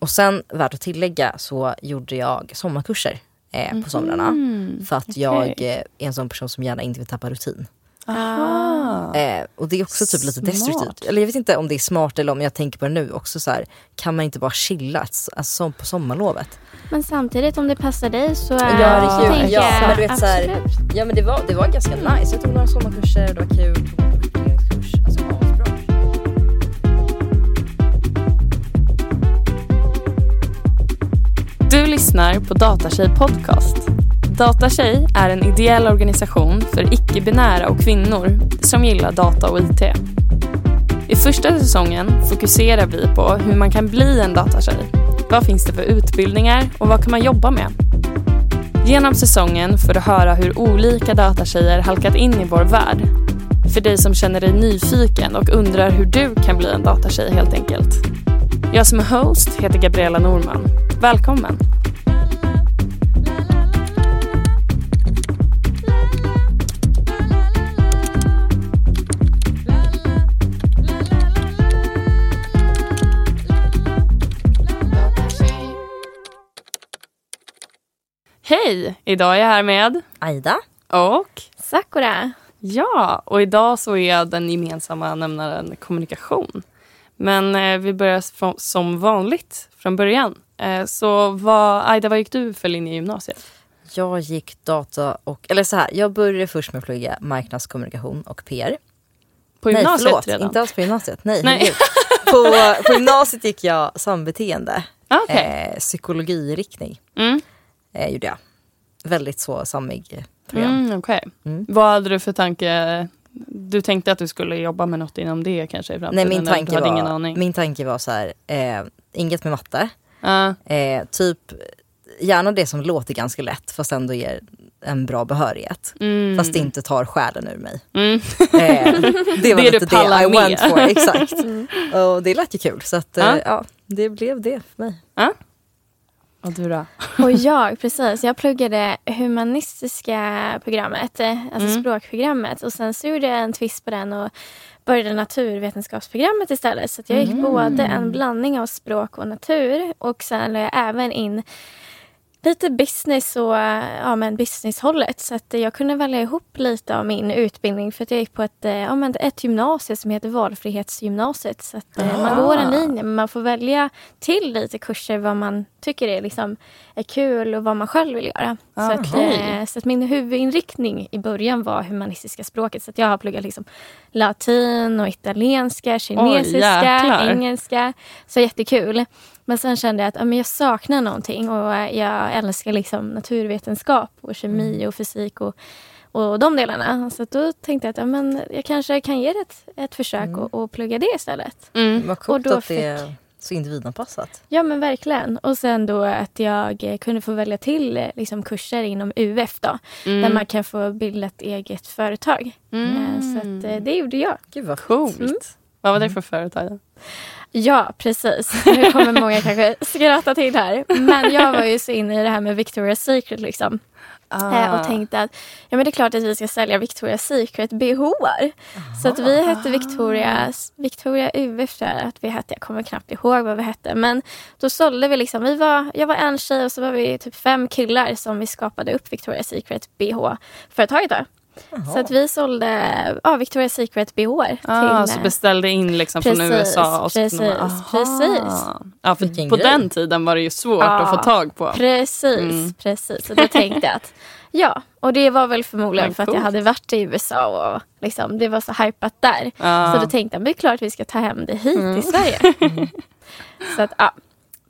och sen värt att tillägga så gjorde jag sommarkurser eh, på somrarna. Mm, För att jag eh, är en sån person som gärna inte vill tappa rutin. Aha. Eh, och det är också typ lite Smart. destruktivt. Eller jag vet inte om det är smart eller om jag tänker på det nu också så här, kan man inte bara chilla alltså, som på sommarlovet? Men samtidigt om det passar dig så Ja, är det är kul. tänker Ja, men du vet så här-. Ja men det var, det var ganska nice. Jag tog några sommarkurser, det var kul. Du lyssnar på Datatjej Podcast. Datatjej är en ideell organisation för icke-binära och kvinnor som gillar data och IT. I första säsongen fokuserar vi på hur man kan bli en datatjej. Vad finns det för utbildningar och vad kan man jobba med? Genom säsongen får du höra hur olika datatjejer halkat in i vår värld. För dig som känner dig nyfiken och undrar hur du kan bli en datatjej helt enkelt. Jag som är host heter Gabriella Norman. Välkommen! Hej! Idag är jag här med Aida? och Sakura. ja, och idag så är den gemensamma nämnaren kommunikation. Men eh, vi börjar från, som vanligt från början. Eh, så vad, Aida, vad gick du för linje i gymnasiet? Jag gick data och, eller så här, jag började först med att plugga marknadskommunikation och PR. På Nej gymnasiet förlåt, redan? inte alls på gymnasiet. Nej, Nej. på, på gymnasiet gick jag sambeteende. Ah, Okej. Eh, psykologiriktning Mm. eh, gjorde jag. Väldigt så sammig program. Mm, okej. Mm. Vad hade du för tanke? Du tänkte att du skulle jobba med något inom det kanske i framtiden? Nej min tanke, var, aning? min tanke var så här, eh, inget med matte. Ja. Eh, typ gärna det som låter ganska lätt fast ändå ger en bra behörighet. Mm. Fast det inte tar själen ur mig. Mm. Eh, det var Det lite det I med. went for, exakt. Och det lät ju kul så att, eh, Ja. det blev det för mig. Och du då? Och jag, precis. Jag pluggade humanistiska programmet, eh, alltså Mm. språkprogrammet. Och sen så gjorde jag en twist på den och började naturvetenskapsprogrammet istället. Så jag gick både en blandning av språk och natur. Och sen la jag även in lite business och ja, men businesshållet. Så att jag kunde välja ihop lite av min utbildning. För att jag gick på ett, eh, ja, men ett gymnasium som heter Valfrihetsgymnasiet. Så att eh, man går en linje men man får välja till lite kurser vad man tycker är, liksom, är kul och vad man själv vill göra. Så, att, eh, så att min huvudinriktning i början var humanistiska språket. Så att jag har pluggat liksom latin och italienska, kinesiska, jäklar. engelska. Så jättekul. Men sen kände jag att ja, men jag saknar någonting och jag älskar liksom naturvetenskap och kemi och fysik och, och de delarna. Så då tänkte jag att ja, men jag kanske kan ge det ett, ett försök och, och plugga det istället. Mm. Vad coolt då att det är så individanpassat. Ja men verkligen. Och sen då att jag kunde få välja till liksom, kurser inom UF då. Mm. Där man kan få bilda ett eget företag. Eh, Så att, eh, det gjorde jag. Gud vad Coolt. Mm. Vad var det för företag? då? Ja, precis. Nu kommer många kanske skratta till här. Men jag var ju så inne i det här med Victoria's Secret liksom. Eh, och tänkte att ja, men det är klart att vi ska sälja Victoria's Secret bhar. Så att vi hette Victoria, Victoria tror jag att vi hette. Jag kommer knappt ihåg vad vi hette. Men då sålde vi liksom, vi var, jag var en tjej och så var vi typ fem killar som vi skapade upp Victoria's Secret bh-företaget då. Så att vi sålde ja, Victoria's Secret bh Ah, till... så eh, beställde in liksom från Precis, USA? Och precis, Aha. precis. Ja, för Vilken på grej. den tiden var det ju svårt Ja. att få tag på. Precis, Mm. precis. Så då tänkte jag att ja, och det var väl förmodligen för att jag hade varit i USA och liksom, det var så hypat där. Ja. Så då tänkte jag, men det är klart att vi ska ta hem det hit Mm. till Sverige. så att ja.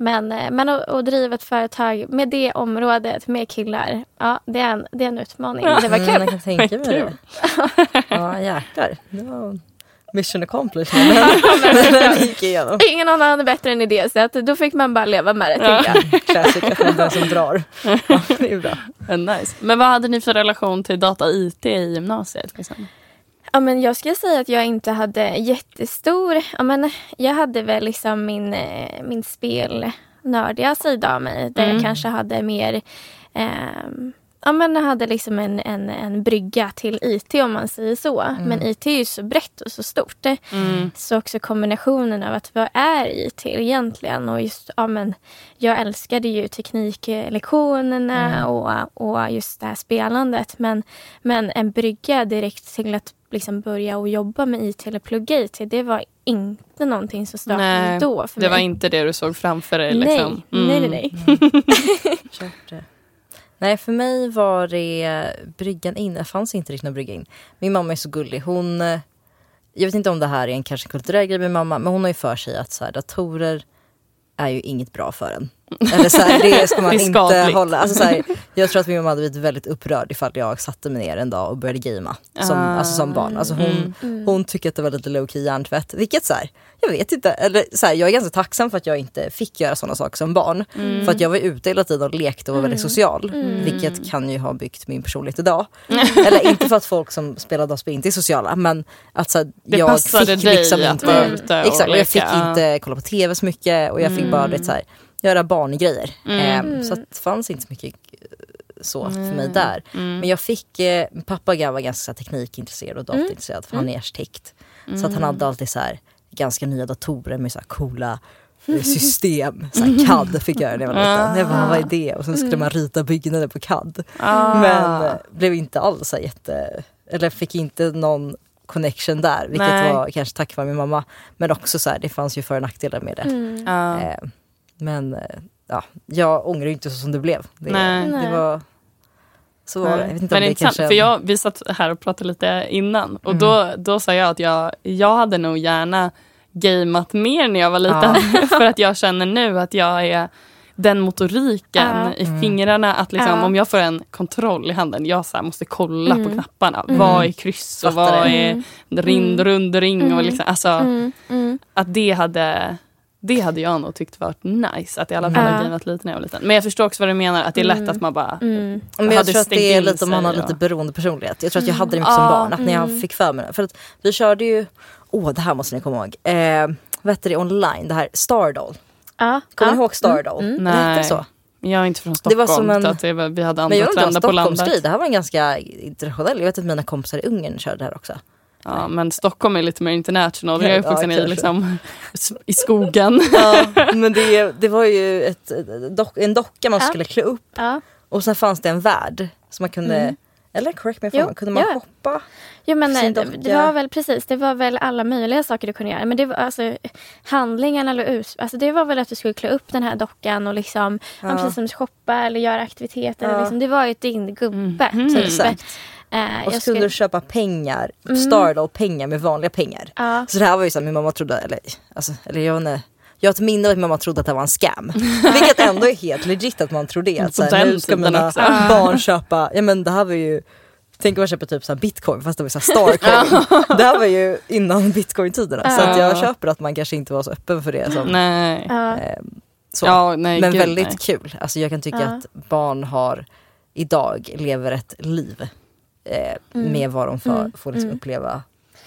Men, eh, men att, att driva ett företag med det området, med killar, ja, det är en, det är en utmaning. Men det var Mm, kul. jag kan tänka mig det. Ja jäklar. Det var mission accomplished. Men. Ingen annan hade bättre än idé, så att då fick man bara leva med det. Ja. Klassiker från den som drar. Ja, det är bra. Nice. Men vad hade ni för relation till data och IT i gymnasiet? Liksom? Ja, men jag skulle säga att jag inte hade jättestor... Ja, men jag hade väl liksom min, eh, min spelnördiga sida av mig. Där Mm. jag kanske hade mer... ehm, ja, men hade liksom en, en, en brygga till IT om man säger så. Mm. Men IT är ju så brett och så stort. Mm. Så också kombinationen av att vad är IT egentligen? Och just, ja, men, jag älskade ju tekniklektionerna Mm. och, och just det här spelandet. Men, men en brygga direkt till att liksom börja och jobba med IT eller plugga IT, det var inte någonting som startade Nej, då för Det mig. var inte det du såg framför dig? Liksom. nej, nej, Mm. nej, nej. Nej, för mig var det bryggan in. Det fanns inte riktigt någon brygga in. Min mamma är så gullig. Hon, eh, jag vet inte om det här är en kanske kulturell grej med mamma, men hon har ju för sig att så här, datorer är ju inget bra för en. Eller så här, det ska man Det inte hålla. Alltså, så här, jag tror att min mamma hade blivit väldigt upprörd ifall jag satte mig ner en dag och började gamea som, Ah. alltså, som barn. Alltså, hon, Mm. hon tycker att det var lite low key hjärntvätt. Vilket så här, jag vet inte. Eller, så här, jag är ganska tacksam för att jag inte fick göra sådana saker som barn. Mm. För att jag var ute hela tiden och lekte och var väldigt social. Mm. Vilket kan ju ha byggt min personlighet idag. Eller inte för att folk som spelar dataspel inte är sociala men att så jag fick liksom inte, exakt, och jag fick. Mm. inte kolla på tv så mycket och jag fick bara det, så här, göra barngrejer. Mm. Eh, så det fanns inte så mycket eh, så för mig Mm. där. Mm. Men jag fick, eh, pappa var ganska teknikintresserad och dataintresserad för han är arkitekt. Så att han Mm. hade alltid så här, ganska nya datorer med så här coola eh, system. Så här, CAD fick jag när jag var liten. Jag bara, vad är det? Och sen skulle man rita byggnader på CAD. Ah. Men eh, blev inte alls så jätte, eller fick inte någon connection där. Vilket Nej. var kanske tack vare min mamma. Men också så här, det fanns ju för och nackdelar med det. Mm. Eh, men eh, ja, jag ångrar ju inte så som det blev. Det, Nej. det var så var det. Jag vet inte Men om det intressant, kanske... för jag, vi satt här och pratade lite innan och Mm. då, då sa jag att jag, jag hade nog gärna gameat mer när jag var liten. för att jag känner nu att jag är den motoriken Ja. i Mm. fingrarna. Att liksom, Ja. om jag får en kontroll i handen, jag så här måste kolla på Mm. knapparna. Mm. Vad är kryss och Fattar vad det. är rind, rund ring. Och Mm. liksom, alltså, Mm. Mm. att det hade det hade jag nog tyckt varit nice, att i alla fall Ja. ha lite när jag var liten. Men jag förstår också vad du menar, att det är lätt Mm. att man bara Mm. Men jag tror att det är lite om man har lite beroende personlighet. Jag tror att jag hade det mycket som barn. Att när jag mm. fick för mig det. För att vi körde ju, åh det här måste ni komma ihåg. Eh, vad hette det online? Det här Stardoll. Ja. Kommer ja. ni ihåg Stardoll? Mm. Det hette så. Jag är inte från Det Stockholm, var som en- att det var, vi hade Men andra jag inte om trender på landet. Det här var en ganska internationell. Jag vet att mina kompisar i Ungern körde det här också. Ja, men Stockholm är lite mer international. Ja, Jag är uppvuxen ja, i, liksom, i skogen. Ja, men det, det var ju ett, dock, en docka man Ja. skulle klä upp Ja. och sen fanns det en värld som man kunde, Mm. eller correct me if I'm wrong, kunde man ja. hoppa? Jo men nej, Sin det, det var väl precis, det var väl alla möjliga saker du kunde göra. Men det var alltså handlingarna eller ut, alltså det var väl att du skulle klä upp den här dockan och liksom, ja. Precis som shoppa eller göra aktiviteter. Ja. Liksom, det var ju din gubbe. Mhm. Typ. Exakt. Eh, Och så jag kunde skulle- du köpa pengar, Mm. Stardoll pengar med vanliga pengar. Ja. Så det här var ju så här, min mamma trodde, eller, alltså, eller jag vet inte, jag har ett minne av att min mamma trodde att det var en scam. Vilket ändå är helt legit att man tror det. Att, På så här, den nu ska mina också. barn köpa, ja men det här var ju Tänk om man köper typ så bitcoin fast det var så starcoin. det här var ju innan bitcoin-tiderna. Så att jag Ja. köper att man kanske inte var så öppen för det. Som, Nej. Ja. eh, så. Ja, nej, Men gud, väldigt nej. kul. Alltså jag kan tycka att barn har idag lever ett liv eh, Mm. med vad de får, Mm. får liksom Mm. uppleva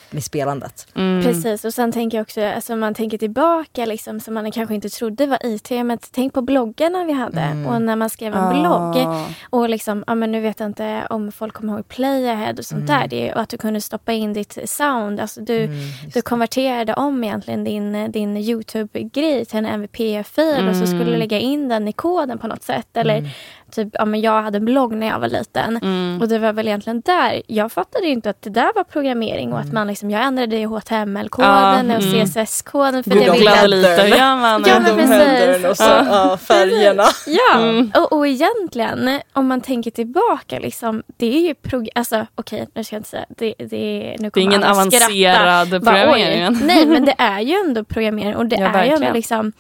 med spelandet. Mm. Precis, och sen tänker jag också, alltså man tänker tillbaka liksom, som man kanske inte trodde var IT, men tänk på bloggarna vi hade Mm. och när man skrev en Ah. blogg. Och liksom, ja men nu vet jag inte om folk kommer ihåg Playahead och sånt Mm. där. Det är, och att du kunde stoppa in ditt sound. Alltså du, Mm, du konverterade om egentligen din, din Youtube-grej till en MVP-fil och så skulle du lägga in den i koden på något sätt. Eller Mm. Typ, ja men jag hade en blogg när jag var liten. Mm. Och det var väl egentligen där, jag fattade inte att det där var programmering och att man liksom, jag ändrade i HTML-koden Ja, och mm. CSS-koden för jag Googlade ville Header. lite. Ja, man, Ja, men De precis. och så, Ja. ja, färgerna. Ja, Mm. och, och egentligen om man tänker tillbaka, liksom, det är ju prog- alltså okej nu ska jag inte säga, det, det, är- nu det är ingen skratta. avancerad Bara, programmering. oj. Nej men det är ju ändå programmering och det Ja, är ju ändå verkligen. liksom,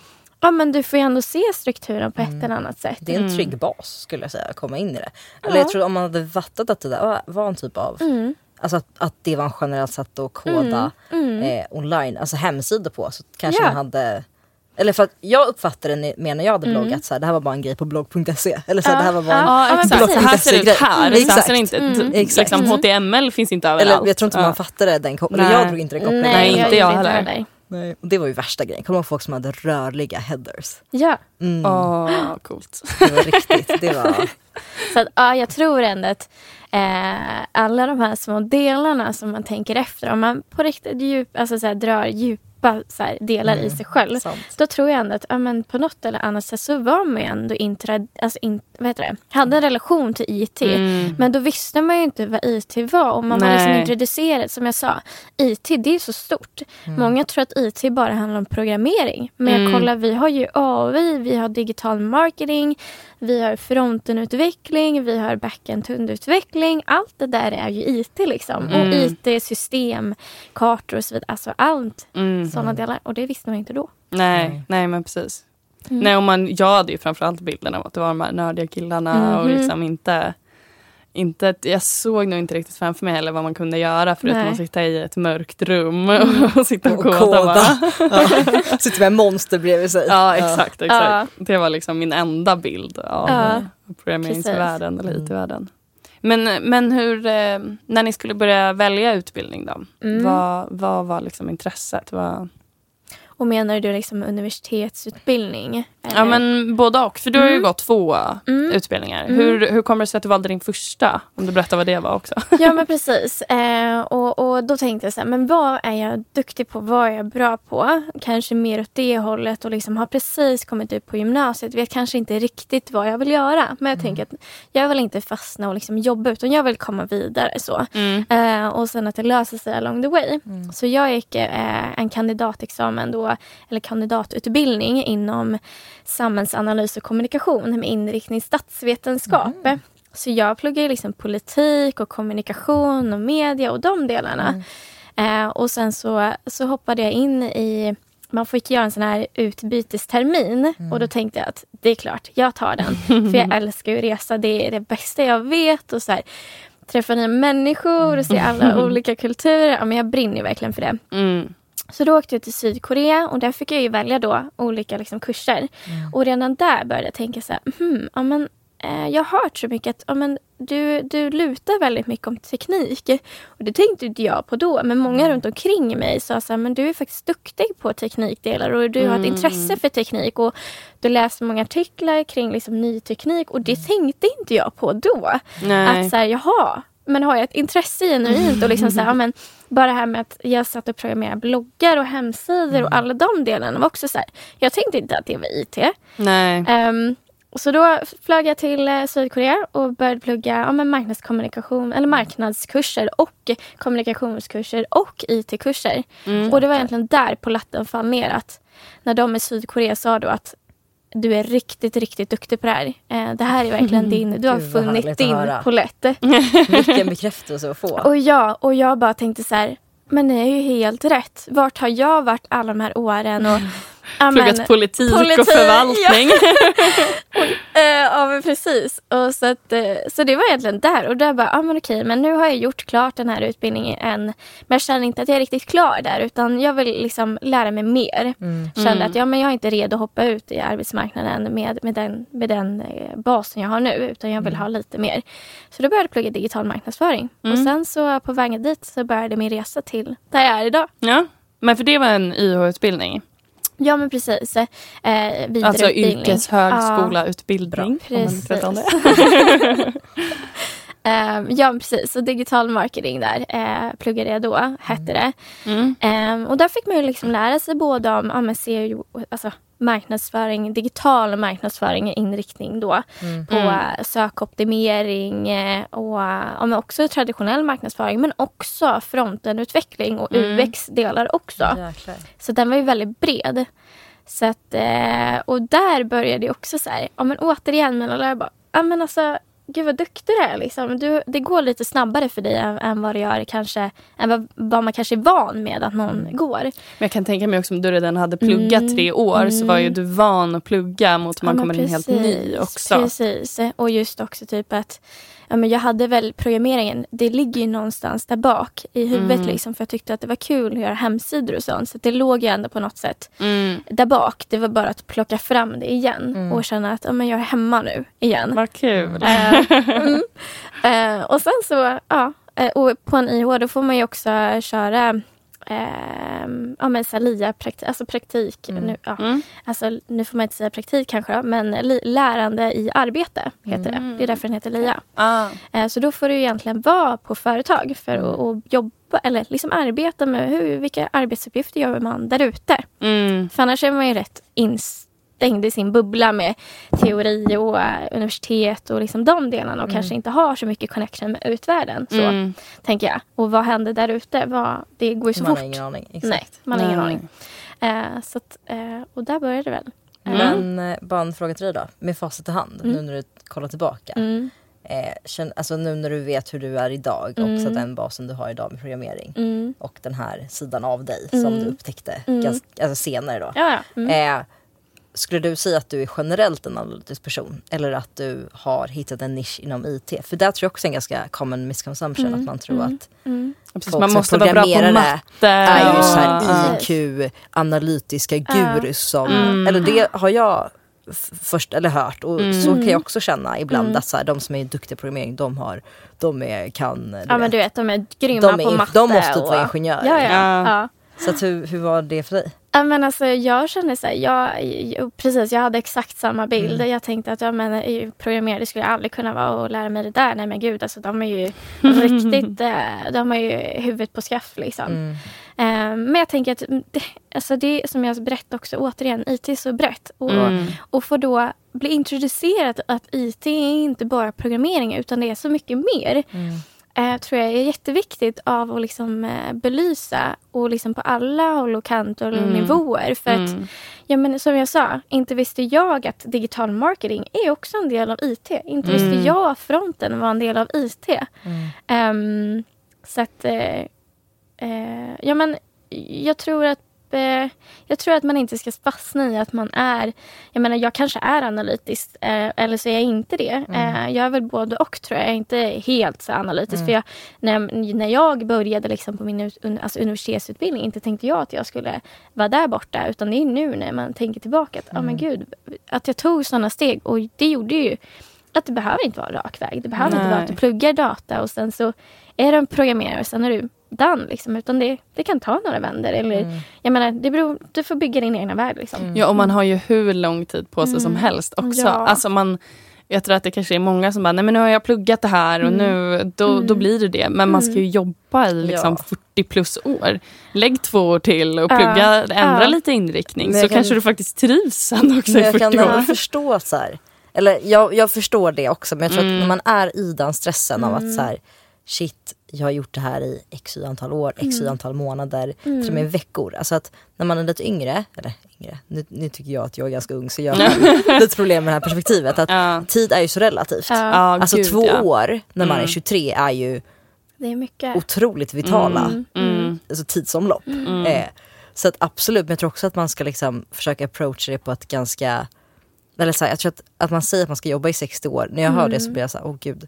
ja men du får ju ändå se strukturen på ett Mm. eller annat sätt. Det är en Mm. trygg bas skulle jag säga, att komma in i det. Eller Ja. jag tror om man hade fattat att det där var- en typ av, Mm. alltså att, att det var en generellt sätt att koda Mm. eh, online, alltså hemsidor på så kanske Ja. man hade eller för att jag uppfattade det mer när jag hade Mm. bloggat så här, det här var bara en grej på blogg.se. Eller så här, Ja, det här var bara en, ja. Exakt. Så här ser det ut här. Mm. Så här ser det Exakt. inte, Mm. Exakt. liksom. HTML finns inte överallt. eller jag tror inte Ja. man fattade den kopplingen, jag drog inte den kopplingen. Nej, inte jag heller. Nej. Och det var ju värsta grejen. Kommer du ihåg folk som hade rörliga headers? Ja. Mm. Åh, coolt. Det var riktigt. Det var... Så att, ja, jag tror ändå att eh, alla de här små delarna som man tänker efter, om man på riktigt djup, alltså så här, drar djupa så här, delar i sig själv. sant. Då tror jag ändå att ja, men på något eller annat sätt så var man ju ändå intra, alltså in, vad heter det? hade en relation till IT. Mm. Men då visste man ju inte vad IT var. Och man var liksom Nej. introducerad, som jag sa, IT det är så stort. Många tror att IT bara handlar om programmering. Men Mm. kolla, vi har ju AI, vi har digital marketing, vi har frontenutveckling, vi har backend-utveckling. Allt det där är ju IT liksom. Mm. Och IT, system, kartor och så vidare. Alltså allt Mm. sådana delar. Och det visste man inte då. Nej, Nej. nej men precis. Mm. Nej, och man, jag hade ju framförallt bilden av att det var de här nördiga killarna och Mhm. liksom inte inte, jag såg nog inte riktigt framför mig heller vad man kunde göra förutom att sitta i ett mörkt rum och sitta och Och koda. koda. Ja. Sitter med monster bredvid sig. Ja, exakt. exakt. Ja. Det var liksom min enda bild av Ja, eh, programmeringsvärlden eller IT-världen. Men, men hur, eh, när ni skulle börja välja utbildning då? Mm. Vad, vad var liksom intresset? Vad... Och menar du liksom universitetsutbildning? Ja Eller? men både och, för du har ju Mm. gått två Mm. utbildningar. Mm. Hur, hur kommer det sig att du valde din första? Om du berättar vad det var också. Ja men precis. Eh, och, och då tänkte jag så här, men vad är jag duktig på? Vad är jag bra på? Kanske mer åt det hållet och liksom har precis kommit ut på gymnasiet. Vet kanske inte riktigt vad jag vill göra. Men jag tänker att jag vill inte fastna och liksom jobba utan jag vill komma vidare. så. Eh, och sen att det löser sig along the way. Så jag gick eh, en kandidatexamen då, eller kandidatutbildning inom samhällsanalys och kommunikation med inriktning statsvetenskap. Så jag pluggar liksom politik och kommunikation och media och de delarna. Eh, och sen så, så hoppade jag in i man fick göra en sån här utbytestermin och då tänkte jag att det är klart, jag tar den. För jag älskar ju resa, det är det bästa jag vet. Och så här, träffa nya människor och se alla olika kulturer. Ja, men jag brinner verkligen för det. Mm. Så då åkte jag till Sydkorea och där fick jag ju välja då olika liksom, kurser. Och redan där började jag tänka så här, hmm, ja, men, eh, jag har hört så mycket att ja, men, du, du lutar väldigt mycket om teknik. Och det tänkte inte jag på då, men många runt omkring mig sa så här, men du är faktiskt duktig på teknikdelar och du har ett intresse för teknik och du läser många artiklar kring liksom, ny teknik och det tänkte inte jag på då. Nej. Att så här, jaha, men har jag ett intresse genuint och liksom så här, ja, men bara det här med att jag satt och programmerade bloggar och hemsidor och alla de delarna var också så här. Jag tänkte inte att det var IT. Nej. Ehm, så då flög jag till eh, Sydkorea och började plugga ja, men marknadskommunikation eller marknadskurser och kommunikationskurser och IT-kurser. Och det var egentligen där på latten fall ner att när de i Sydkorea sa då att du är riktigt, riktigt duktig på det här. Eh, det här är verkligen din, du har Gud, funnit din polett. Vilken bekräftelse att få. Och jag, och jag bara tänkte så här, men det är ju helt rätt. Vart har jag varit alla de här åren? Och, ja, men- Pluggat politik, och politik, förvaltning. Eh, ja men precis. Och så, att, eh, så det var egentligen där. Och där bara, ja men okej, men nu har jag gjort klart den här utbildningen än. Men jag känner inte att jag är riktigt klar där. Utan jag vill liksom lära mig mer. Kände att ja, men jag är inte redo att hoppa ut i arbetsmarknaden med, med den, med den eh, basen jag har nu. Utan jag vill ha lite mer. Så då började jag plugga digital marknadsföring. Och sen så på vägen dit så började min resa till där jag är idag. Ja. Men för det var en YH-utbildning? Ja men precis. Eh. Alltså yrkeshögskola-utbildning? man precis. om. Eh, ja, precis. Så digital marketing där eh, pluggade jag då, hette det. Mm. Eh, och där fick man ju liksom lära sig både om ja, men alltså marknadsföring, digital marknadsföring inriktning då på Mm. eh, sökoptimering eh, och ja, men också traditionell marknadsföring men också frontenutveckling och Mm. UX-delar också. Jäklar. Så den var ju väldigt bred. Så att, eh, och där började det också så här, ja men återigen mina lärare bara, ja men alltså gud vad duktig du är liksom. Du, det går lite snabbare för dig än, än vad det gör kanske, än vad, vad man kanske är van med att någon går. Men jag kan tänka mig också om du redan hade pluggat Mm. tre år så var ju du van att plugga mot att man Ja, kommer in helt ny precis, också. Precis, och just också typ att ja, men jag hade väl programmeringen, det ligger ju någonstans där bak i huvudet Mm. liksom för jag tyckte att det var kul att göra hemsidor och sånt. Så det låg ju ändå på något sätt Mm. där bak. Det var bara att plocka fram det igen och känna att ja, men jag är hemma nu igen. Vad kul. Mm. Eh, och sen så, ja, eh, och på en IH då får man ju också köra ehm, ja, men så här, LIA, praktik, alltså praktik. Mm. Nu, ja. Mm. alltså, nu får man inte säga praktik kanske då, men li, lärande i arbete heter Mm. det. Det är därför den heter LIA. Ah. Eh, så då får du egentligen vara på företag för Mm. att att jobba eller liksom arbeta med hur, vilka arbetsuppgifter gör man där ute. Mm. För annars är man ju rätt instängd i sin bubbla med teori och eh, universitet och liksom de delarna och kanske inte har så mycket connection med utvärlden. Så Mm. tänker jag. Och vad händer där ute? Vad- Det går ju så Man fort. har ingen aning. Exakt. Nej, man har ingen aning. Eh, så att, eh, och där började det väl. Men eh, bara en fråga till dig då. Med facit i hand, nu när du kollar tillbaka. Mm. Eh, känn, alltså nu när du vet hur du är idag så den basen du har idag med programmering. Mm. Och den här sidan av dig som du upptäckte ganska, alltså senare då. Ja, ja. Mm. Eh, skulle du säga att du är generellt en analytisk person? Eller att du har hittat en nisch inom IT? För där tror jag också är en ganska common misconsumption. Att man tror att Mm. Precis, folk man måste vara bra på matte. är ju så här Ja. IQ, analytiska gurus som, Mm. eller det har jag först eller hört och Mm. så kan jag också känna ibland att så här, de som är duktiga på programmering de har, de är, kan, du ja men du vet, de är grymma de, är, på in- matte. de måste typ och, vara ingenjörer. Ja, ja. Ja. ja. Så att hur, hur var det för dig? Ja, men alltså, jag kände så här, jag, precis, jag hade exakt samma bild. Mm. Jag tänkte att ja, men, eh, programmerare skulle jag aldrig kunna vara och lära mig det där. Nej men gud, alltså, de är ju riktigt, eh, de har ju huvudet på skaff liksom. Mm. Eh, men jag tänker att mm, det, alltså det som jag berättade också, återigen, IT är så brett. Och, Mm. och få då bli introducerad att IT är inte bara programmering utan det är så mycket mer. Mm. Eh, tror jag är jätteviktigt av att liksom, eh, belysa och liksom på alla håll och kanter och Mm. nivåer. För att, Mm. ja, men som jag sa, inte visste jag att digital marketing är också en del av IT. Inte Mm. visste jag att fronten var en del av IT. Mm. Ehm, så att, eh, eh, ja men jag tror att eh, jag tror att man inte ska fastna i att man är, jag menar jag kanske är analytisk eh, eller så är jag inte det. Eh, jag är väl både och tror jag, jag är inte helt så analytisk. För jag, när, när jag började liksom på min un, alltså universitetsutbildning inte tänkte jag att jag skulle vara där borta. Utan det är nu när man tänker tillbaka att, ja men gud, att jag tog sådana steg och det gjorde ju att det behöver inte vara rak väg. Det behöver inte vara Nej. att du pluggar data och sen så är du en programmerare sen är du done. Liksom. Utan det, det kan ta några vändor. Eller, jag menar, det beror, du får bygga din egna väg. Liksom. Ja, och man har ju hur lång tid på sig som helst också. Ja. Alltså man, jag tror att det kanske är många som bara, nej men nu har jag pluggat det här och nu, då, då blir det det. Men man ska ju jobba i liksom Ja. 40 plus år. Lägg två år till och plugga, ändra Ja. lite inriktning. Men Så jag kan- kanske du faktiskt trivs sen också Men i jag 40 kan ändå år. förstå så här, eller jag, jag förstår det också men jag tror Mm. att när man är i den stressen av att så här, shit jag har gjort det här i x y antal år, x Mm. y antal månader, till och med veckor. Alltså att när man är lite yngre, eller yngre, nu, nu tycker jag att jag är ganska ung så jag har lite problem med det här perspektivet. Att Ja. tid är ju så relativt. Ja. Alltså gud, två ja. år när man är Mm. 23 är ju Det är mycket. otroligt vitala Mm. alltså tidsomlopp. Eh, så att absolut, men jag tror också att man ska liksom försöka approacha det på ett ganska, eller så här, jag tror att, att man säger att man ska jobba i 60 år, när jag hör det så blir jag så här, åh gud.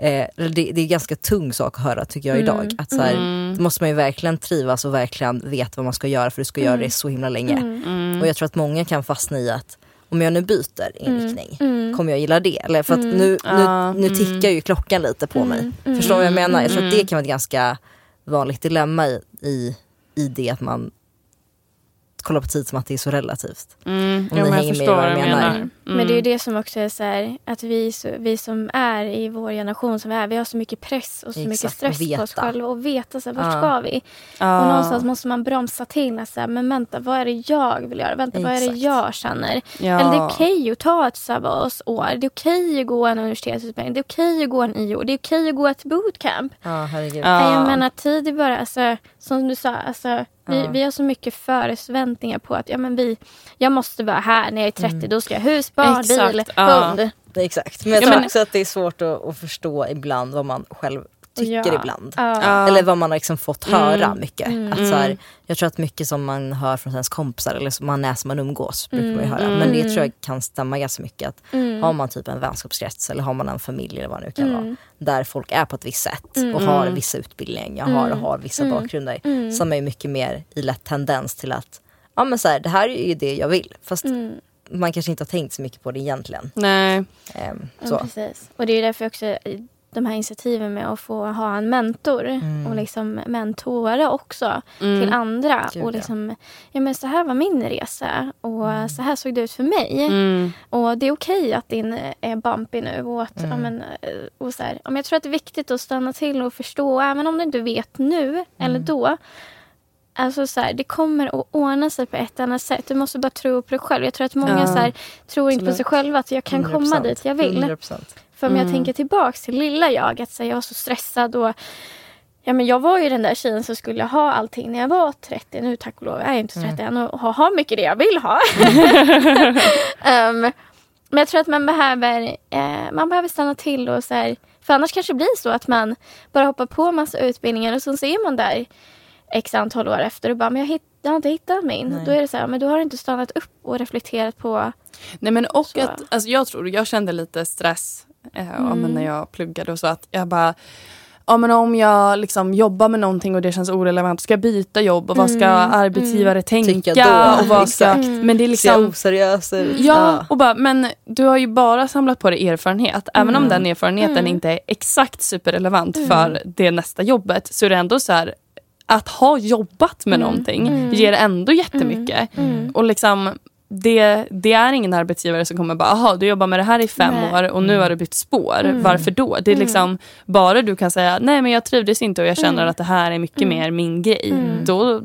Eh, det, det är en ganska tung sak att höra tycker jag idag. Att så här, Då måste man ju verkligen trivas och verkligen veta vad man ska göra för du ska göra det så himla länge. Mm. Och jag tror att många kan fastna i att om jag nu byter inriktning, kommer jag gilla det? Eller för att nu, nu, nu tickar ju klockan lite på mig. Förstår du vad jag menar? Jag tror att det kan vara ett ganska vanligt dilemma i, i, i det att man kollar på tid som att det är så relativt. Mm. Om Ja, ni hänger med förstår vad jag menar. menar. Men det är ju det som också är så här, att vi, vi som är i vår generation som vi är, vi har så mycket press och så mycket Exakt, stress och på oss veta. själva och veta så här, vart Ja. ska vi? Ja. Och någonstans måste man bromsa till. att Så här, men vänta, vad är det jag vill göra? Vänta, vad är det Exakt. jag känner? Ja. Eller det är okej att ta ett sabbatsår. Det är okej att gå en universitetsutbildning. Det är okej att gå en IO. Det är okej att gå ett bootcamp. Ja, herregud. Ja. Jag menar tid är bara, alltså, som du sa, alltså, vi, Ja. vi har så mycket förväntningar på att ja, men vi, jag måste vara här när jag är 30. Mm. Då ska jag ha hus, barn, Exakt, bil, ja. hund. Exakt, men jag Ja, tror men- också att det är svårt att, att förstå ibland vad man själv tycker Ja. ibland. Ja. Ja. Eller vad man har liksom fått höra mycket. Mm. Att så här, jag tror att mycket som man hör från ens kompisar eller som man läser man umgås brukar man ju höra. Men det tror jag kan stämma ganska mycket. Att Har man typ en vänskapskrets eller har man en familj eller vad det nu kan vara. Där folk är på ett visst sätt och har vissa utbildningar har, och har vissa bakgrunder. Så är man ju mycket mer i lätt tendens till att ja men så här, det här är ju det jag vill. Fast man kanske inte har tänkt så mycket på det egentligen. Nej. Ehm, Ja, så. precis. Och det är därför också de här initiativen med att få ha en mentor Mm. och liksom mentora också Mm. till andra. Gud, och liksom, ja, men så här var min resa och så här såg det ut för mig. Mm. Och det är okej att din är bumpy nu. Och att, ja, men, eh, och så här, ja, men jag tror att det är viktigt att stanna till och förstå, även om du inte vet nu eller då. Alltså så här, det kommer att ordna sig på ett annat sätt. Du måste bara tro på dig själv. Jag tror att många Ja, så här, tror inte på sig själva att jag kan komma 100%. dit jag vill. 100%. För om Mm. jag tänker tillbaks till lilla jag, att så jag var så stressad och Ja, men jag var ju den där tjejen som skulle ha allting när jag var 30. Nu tack och lov jag är inte 30 än och har, har mycket det jag vill ha. Ehm, men jag tror att man behöver, eh, man behöver stanna till och så här, för annars kanske det blir så att man bara hoppar på massa utbildningar och så ser man där x antal år efter och bara, men jag, hitt, jag har inte hittat min. Nej. Då är det så här, men då har du inte stannat upp och reflekterat på Nej men och Så. att, alltså jag tror, jag kände lite stress eh, Mm. men när jag pluggade och så att jag bara Ja men om jag liksom jobbar med någonting och det känns orelevant, ska jag byta jobb och vad ska Mm. arbetsgivare tänka? Tycka då, och vad ska. Mm. Men det är liksom oseriös ut. Ja, och bara, men du har ju bara samlat på dig erfarenhet. Även om Mm. den erfarenheten Mm. inte är exakt superrelevant för det nästa jobbet så är det ändå så här att ha jobbat med Mm. någonting Mm. ger ändå jättemycket. Mm. Och liksom det, det är ingen arbetsgivare som kommer bara, aha du jobbar med det här i fem Nej. år och nu har du bytt spår. Mm. Varför då? Det är Mm. liksom bara du kan säga, nej men jag trivdes inte och jag känner Mm. att det här är mycket Mm. mer min grej. Mm. Då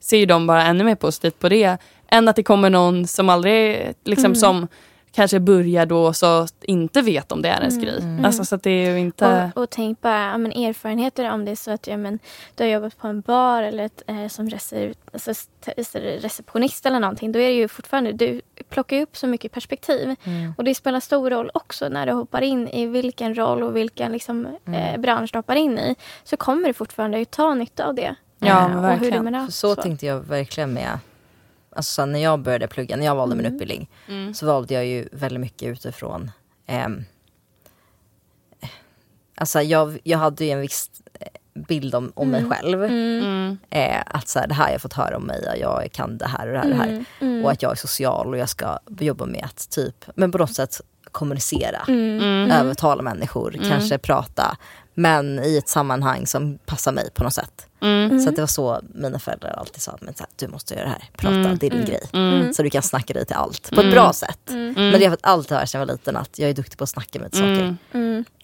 ser ju de bara ännu mer positivt på det än att det kommer någon som aldrig, liksom Mm. som kanske börjar då så inte vet om det är ens Mm. grej. Mm. Alltså så att det är ju inte... Och, och tänk bara ja, men erfarenheter om det är så att ja, men, du har jobbat på en bar eller ett, eh, som rece, alltså, st- receptionist eller någonting. Då är det ju fortfarande, du plockar upp så mycket perspektiv. Mm. Och det spelar stor roll också när du hoppar in i vilken roll och vilken liksom, eh, bransch du hoppar in i. Så kommer du fortfarande att ta nytta av det. Ja, Eh, men och hur verkligen. du menar, För så tänkte jag verkligen med, alltså så när jag började plugga, när jag valde min Mm. utbildning, Mm. så valde jag ju väldigt mycket utifrån, ehm, alltså jag, jag hade ju en viss eh, bild om, om Mm. mig själv. Mm. Mm. Eh, att så här, det här har jag fått höra om mig, och jag kan det här och det här och det här. Mm. Och att jag är social och jag ska jobba med att typ, men på något sätt kommunicera. Mm. Mm. Övertala människor, Mm. kanske prata. Men i ett sammanhang som passar mig på något sätt. Mm. Så att det var så mina föräldrar alltid sa, men så här, du måste göra det här, prata, Mm. det är din Mm. grej. Mm. Så du kan snacka dig till allt, på Mm. ett bra sätt. Men det har jag alltid hört sedan jag var liten, att jag är duktig på att snacka mig till saker.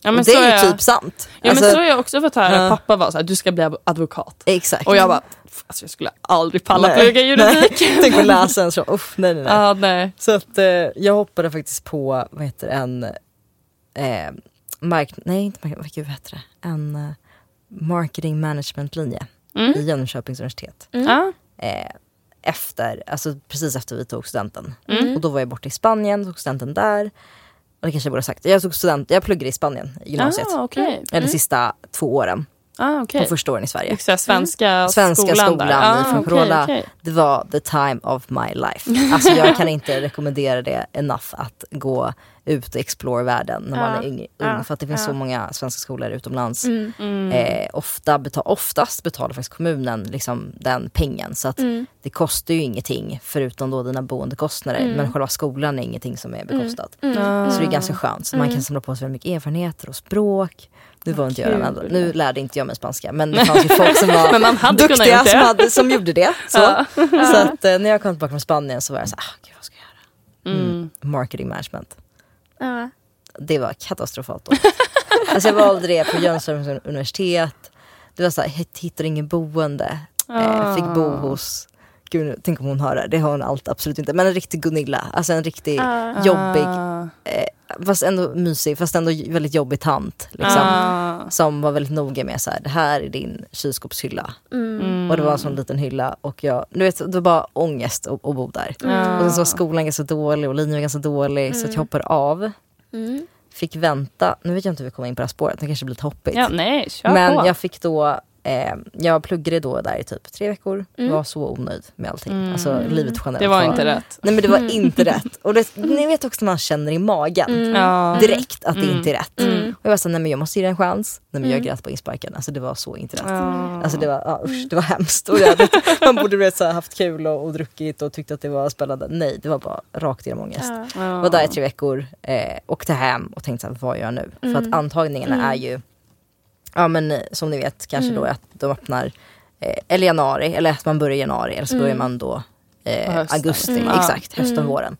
Ja, det så är ju jag- typ sant. Ja Alltså, men så har jag också fått höra, Ja. pappa var så här, du ska bli advokat. Exakt. Och jag bara, "Pff, alltså jag skulle aldrig palla Nej. plugga juridik. Tänk att läsa en så, uff, nej nej nej. Ja, nej. Så att eh, jag hoppade faktiskt på, vad heter det, en eh, mark... Nej inte mark... Vad heter det? En eh, marketing management linje Mm. i Jönköpings universitet. Mm. Ja. Eh, efter, alltså precis efter vi tog studenten. Mm. Och då var jag borta i Spanien, tog studenten där. Och det kanske jag borde ha sagt. Jag tog student, jag pluggade i Spanien i gymnasiet. Ah, okej. Eller Mm. sista två åren. Ah, okej. De första åren i Sverige. Extra svenska, Svenska skolan, skolan där. Ah, okej, Corolla. okej. Det var the time of my life. Alltså jag kan inte rekommendera det enough att gå ut och explore världen när man Ja. är ung. Ja. För att det finns så många svenska skolor utomlands. Mm. Mm. Eh, ofta betal, oftast betalar faktiskt kommunen liksom den pengen. Så att Mm. det kostar ju ingenting förutom då dina boendekostnader. Mm. Men själva skolan är ingenting som är bekostat. Mm. Ah. Så det är ganska skönt. Så man Mm. kan samla på sig väldigt mycket erfarenheter och språk. Nu var inte jag den enda. Nu lärde inte jag mig spanska men det fanns ju folk som var Men man hade duktiga det. som, hade, som gjorde det. Så, Ja. så att eh, när jag kom tillbaka från Spanien så var jag så här, ah, gud vad ska jag göra? Mm. Marketing management. Ja. Det var katastrofalt dåligt. alltså jag valde det på Jönköpings universitet. Det var så här, hittade ingen boende. Eh, fick bo Ah. hos, gud tänk om hon hör det, det har hon allt absolut inte. Men en riktig Gunilla, alltså en riktig Ja. jobbig, Ah. eh, fast ändå mysig, fast ändå väldigt jobbig tant. Liksom. Ah. Som var väldigt noga med så här, det här är din kylskåpshylla. Mm. Mm. Och det var en sån liten hylla och jag, du vet, det var bara ångest att, att bo där. Ah. Och sen så var skolan ganska dålig och linjen var ganska dålig så att jag Mm. hoppade av. Mm. Fick vänta, nu vet jag inte hur vi kommer in på det här spåret, det kanske blir lite hoppigt. Ja, nej, kör Men på. jag fick då Eh, jag pluggade då där i typ tre veckor. Mm. Var så onöjd med allting. Alltså livet generellt. Det var inte rätt. Nej men det var inte rätt. Och det, ni vet också när man känner i magen Mm. Direkt att det Mm. inte är rätt. Mm. Och jag var såhär, nej men jag måste ge det en chans. Nej men jag Mm. grät på insparken. Alltså det var så inte rätt. Alltså det var, ja, usch, det var hemskt. Och jag, vet, man borde vet, så här, haft kul och, och druckit och tyckte att det var spännande. Nej, det var bara rakt igenom ångest. Var där i tre veckor, eh, åkte hem och tänkte så här, vad gör jag nu? För Mm. att antagningarna Mm. är ju, ja men eh, som ni vet kanske Mm. då att de öppnar eh, eller januari, eller att man börjar i januari eller så Mm. börjar man då eh, augusti, Mm. exakt, hösten och Mm. våren.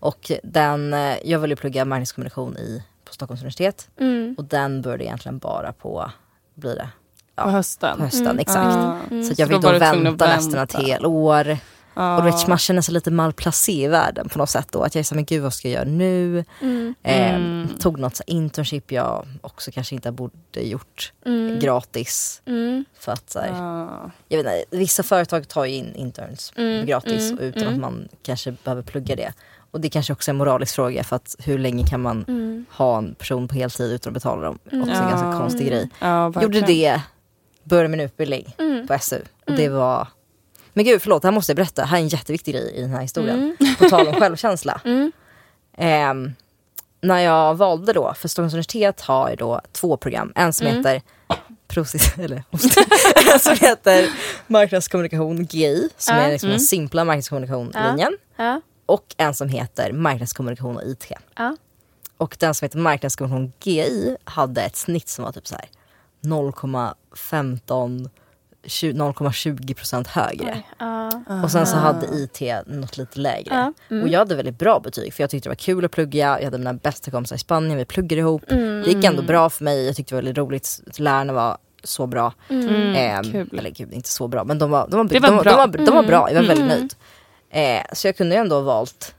Och den, eh, jag ville plugga marknadskommunikation i, på Stockholms universitet Mm. och den började egentligen bara på, blir det, På hösten. på hösten, Mm. exakt. Ja. Mm. Så jag fick då då att vänta nästan vänta. ett helt år. Och du vet, man känner sig lite malplacé i världen på något sätt då. Att jag är såhär, men gud vad ska jag göra nu? Mm. Eh. Tog något så här internship jag också kanske inte borde gjort Mm. gratis. Mm. För att så här, Ja. jag vet inte, vissa företag tar ju in interns Mm, gratis mm, utan mm. att man kanske behöver plugga det. Och det kanske också är en moralisk fråga för att hur länge kan man Mm. ha en person på heltid utan att betala dem? Mm. Också en ganska konstig grej. Ja, Gjorde det, började min utbildning Mm. på SU och det var men gud förlåt, här måste jag berätta. Här är en jätteviktig grej i den här historien. Mm. På tal om självkänsla. Mm. Ehm, när jag valde då, för Stockholms universitet har ju då två program. En som Mm. heter Procis, eller, som heter marknadskommunikation GI, som Ja. är liksom Mm. den simpla marknadskommunikation-linjen. Ja. Och en som heter marknadskommunikation och IT. Ja. Och den som heter marknadskommunikation GI hade ett snitt som var typ så här 0,15 20 0,20 procent högre. Oj. Ja. Och sen så hade IT något lite lägre. Ja, mm. Och jag hade väldigt bra betyg för jag tyckte det var kul att plugga. Jag hade mina bästa kompisar i Spanien, vi pluggade ihop. Mm. Det gick ändå bra för mig, jag tyckte det var väldigt roligt. Lärarna var så bra. Mm, Ehm, kul. eller gud, inte så bra men de var, de var, Det var de, bra. De, var, de var bra, jag var väldigt Mm. nöjd. Eh, så jag kunde ju ändå ha valt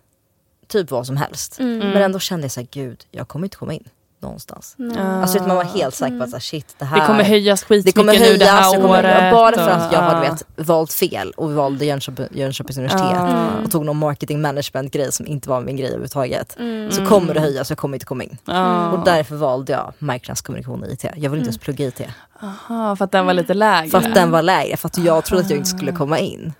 typ vad som helst. Mm. Men ändå kände jag såhär, gud jag kommer inte komma in någonstans. Nej. Alltså vet, man var helt säker på att så här, shit det här Mm. Det kommer höjas det skitmycket kommer nu höjas, det här det kommer, året. bara för att jag ja. vet, valt fel och valde Jönköping, Jönköpings universitet Ja. och tog någon marketing management grej som inte var min grej överhuvudtaget. Mm. Så kommer det höjas, jag kommer inte komma in. Och därför valde jag marknadskommunikation och IT. Jag vill inte ens plugga IT. Aha, för att den var lite lägre. För att den var lägre, för att jag trodde att jag inte skulle komma in.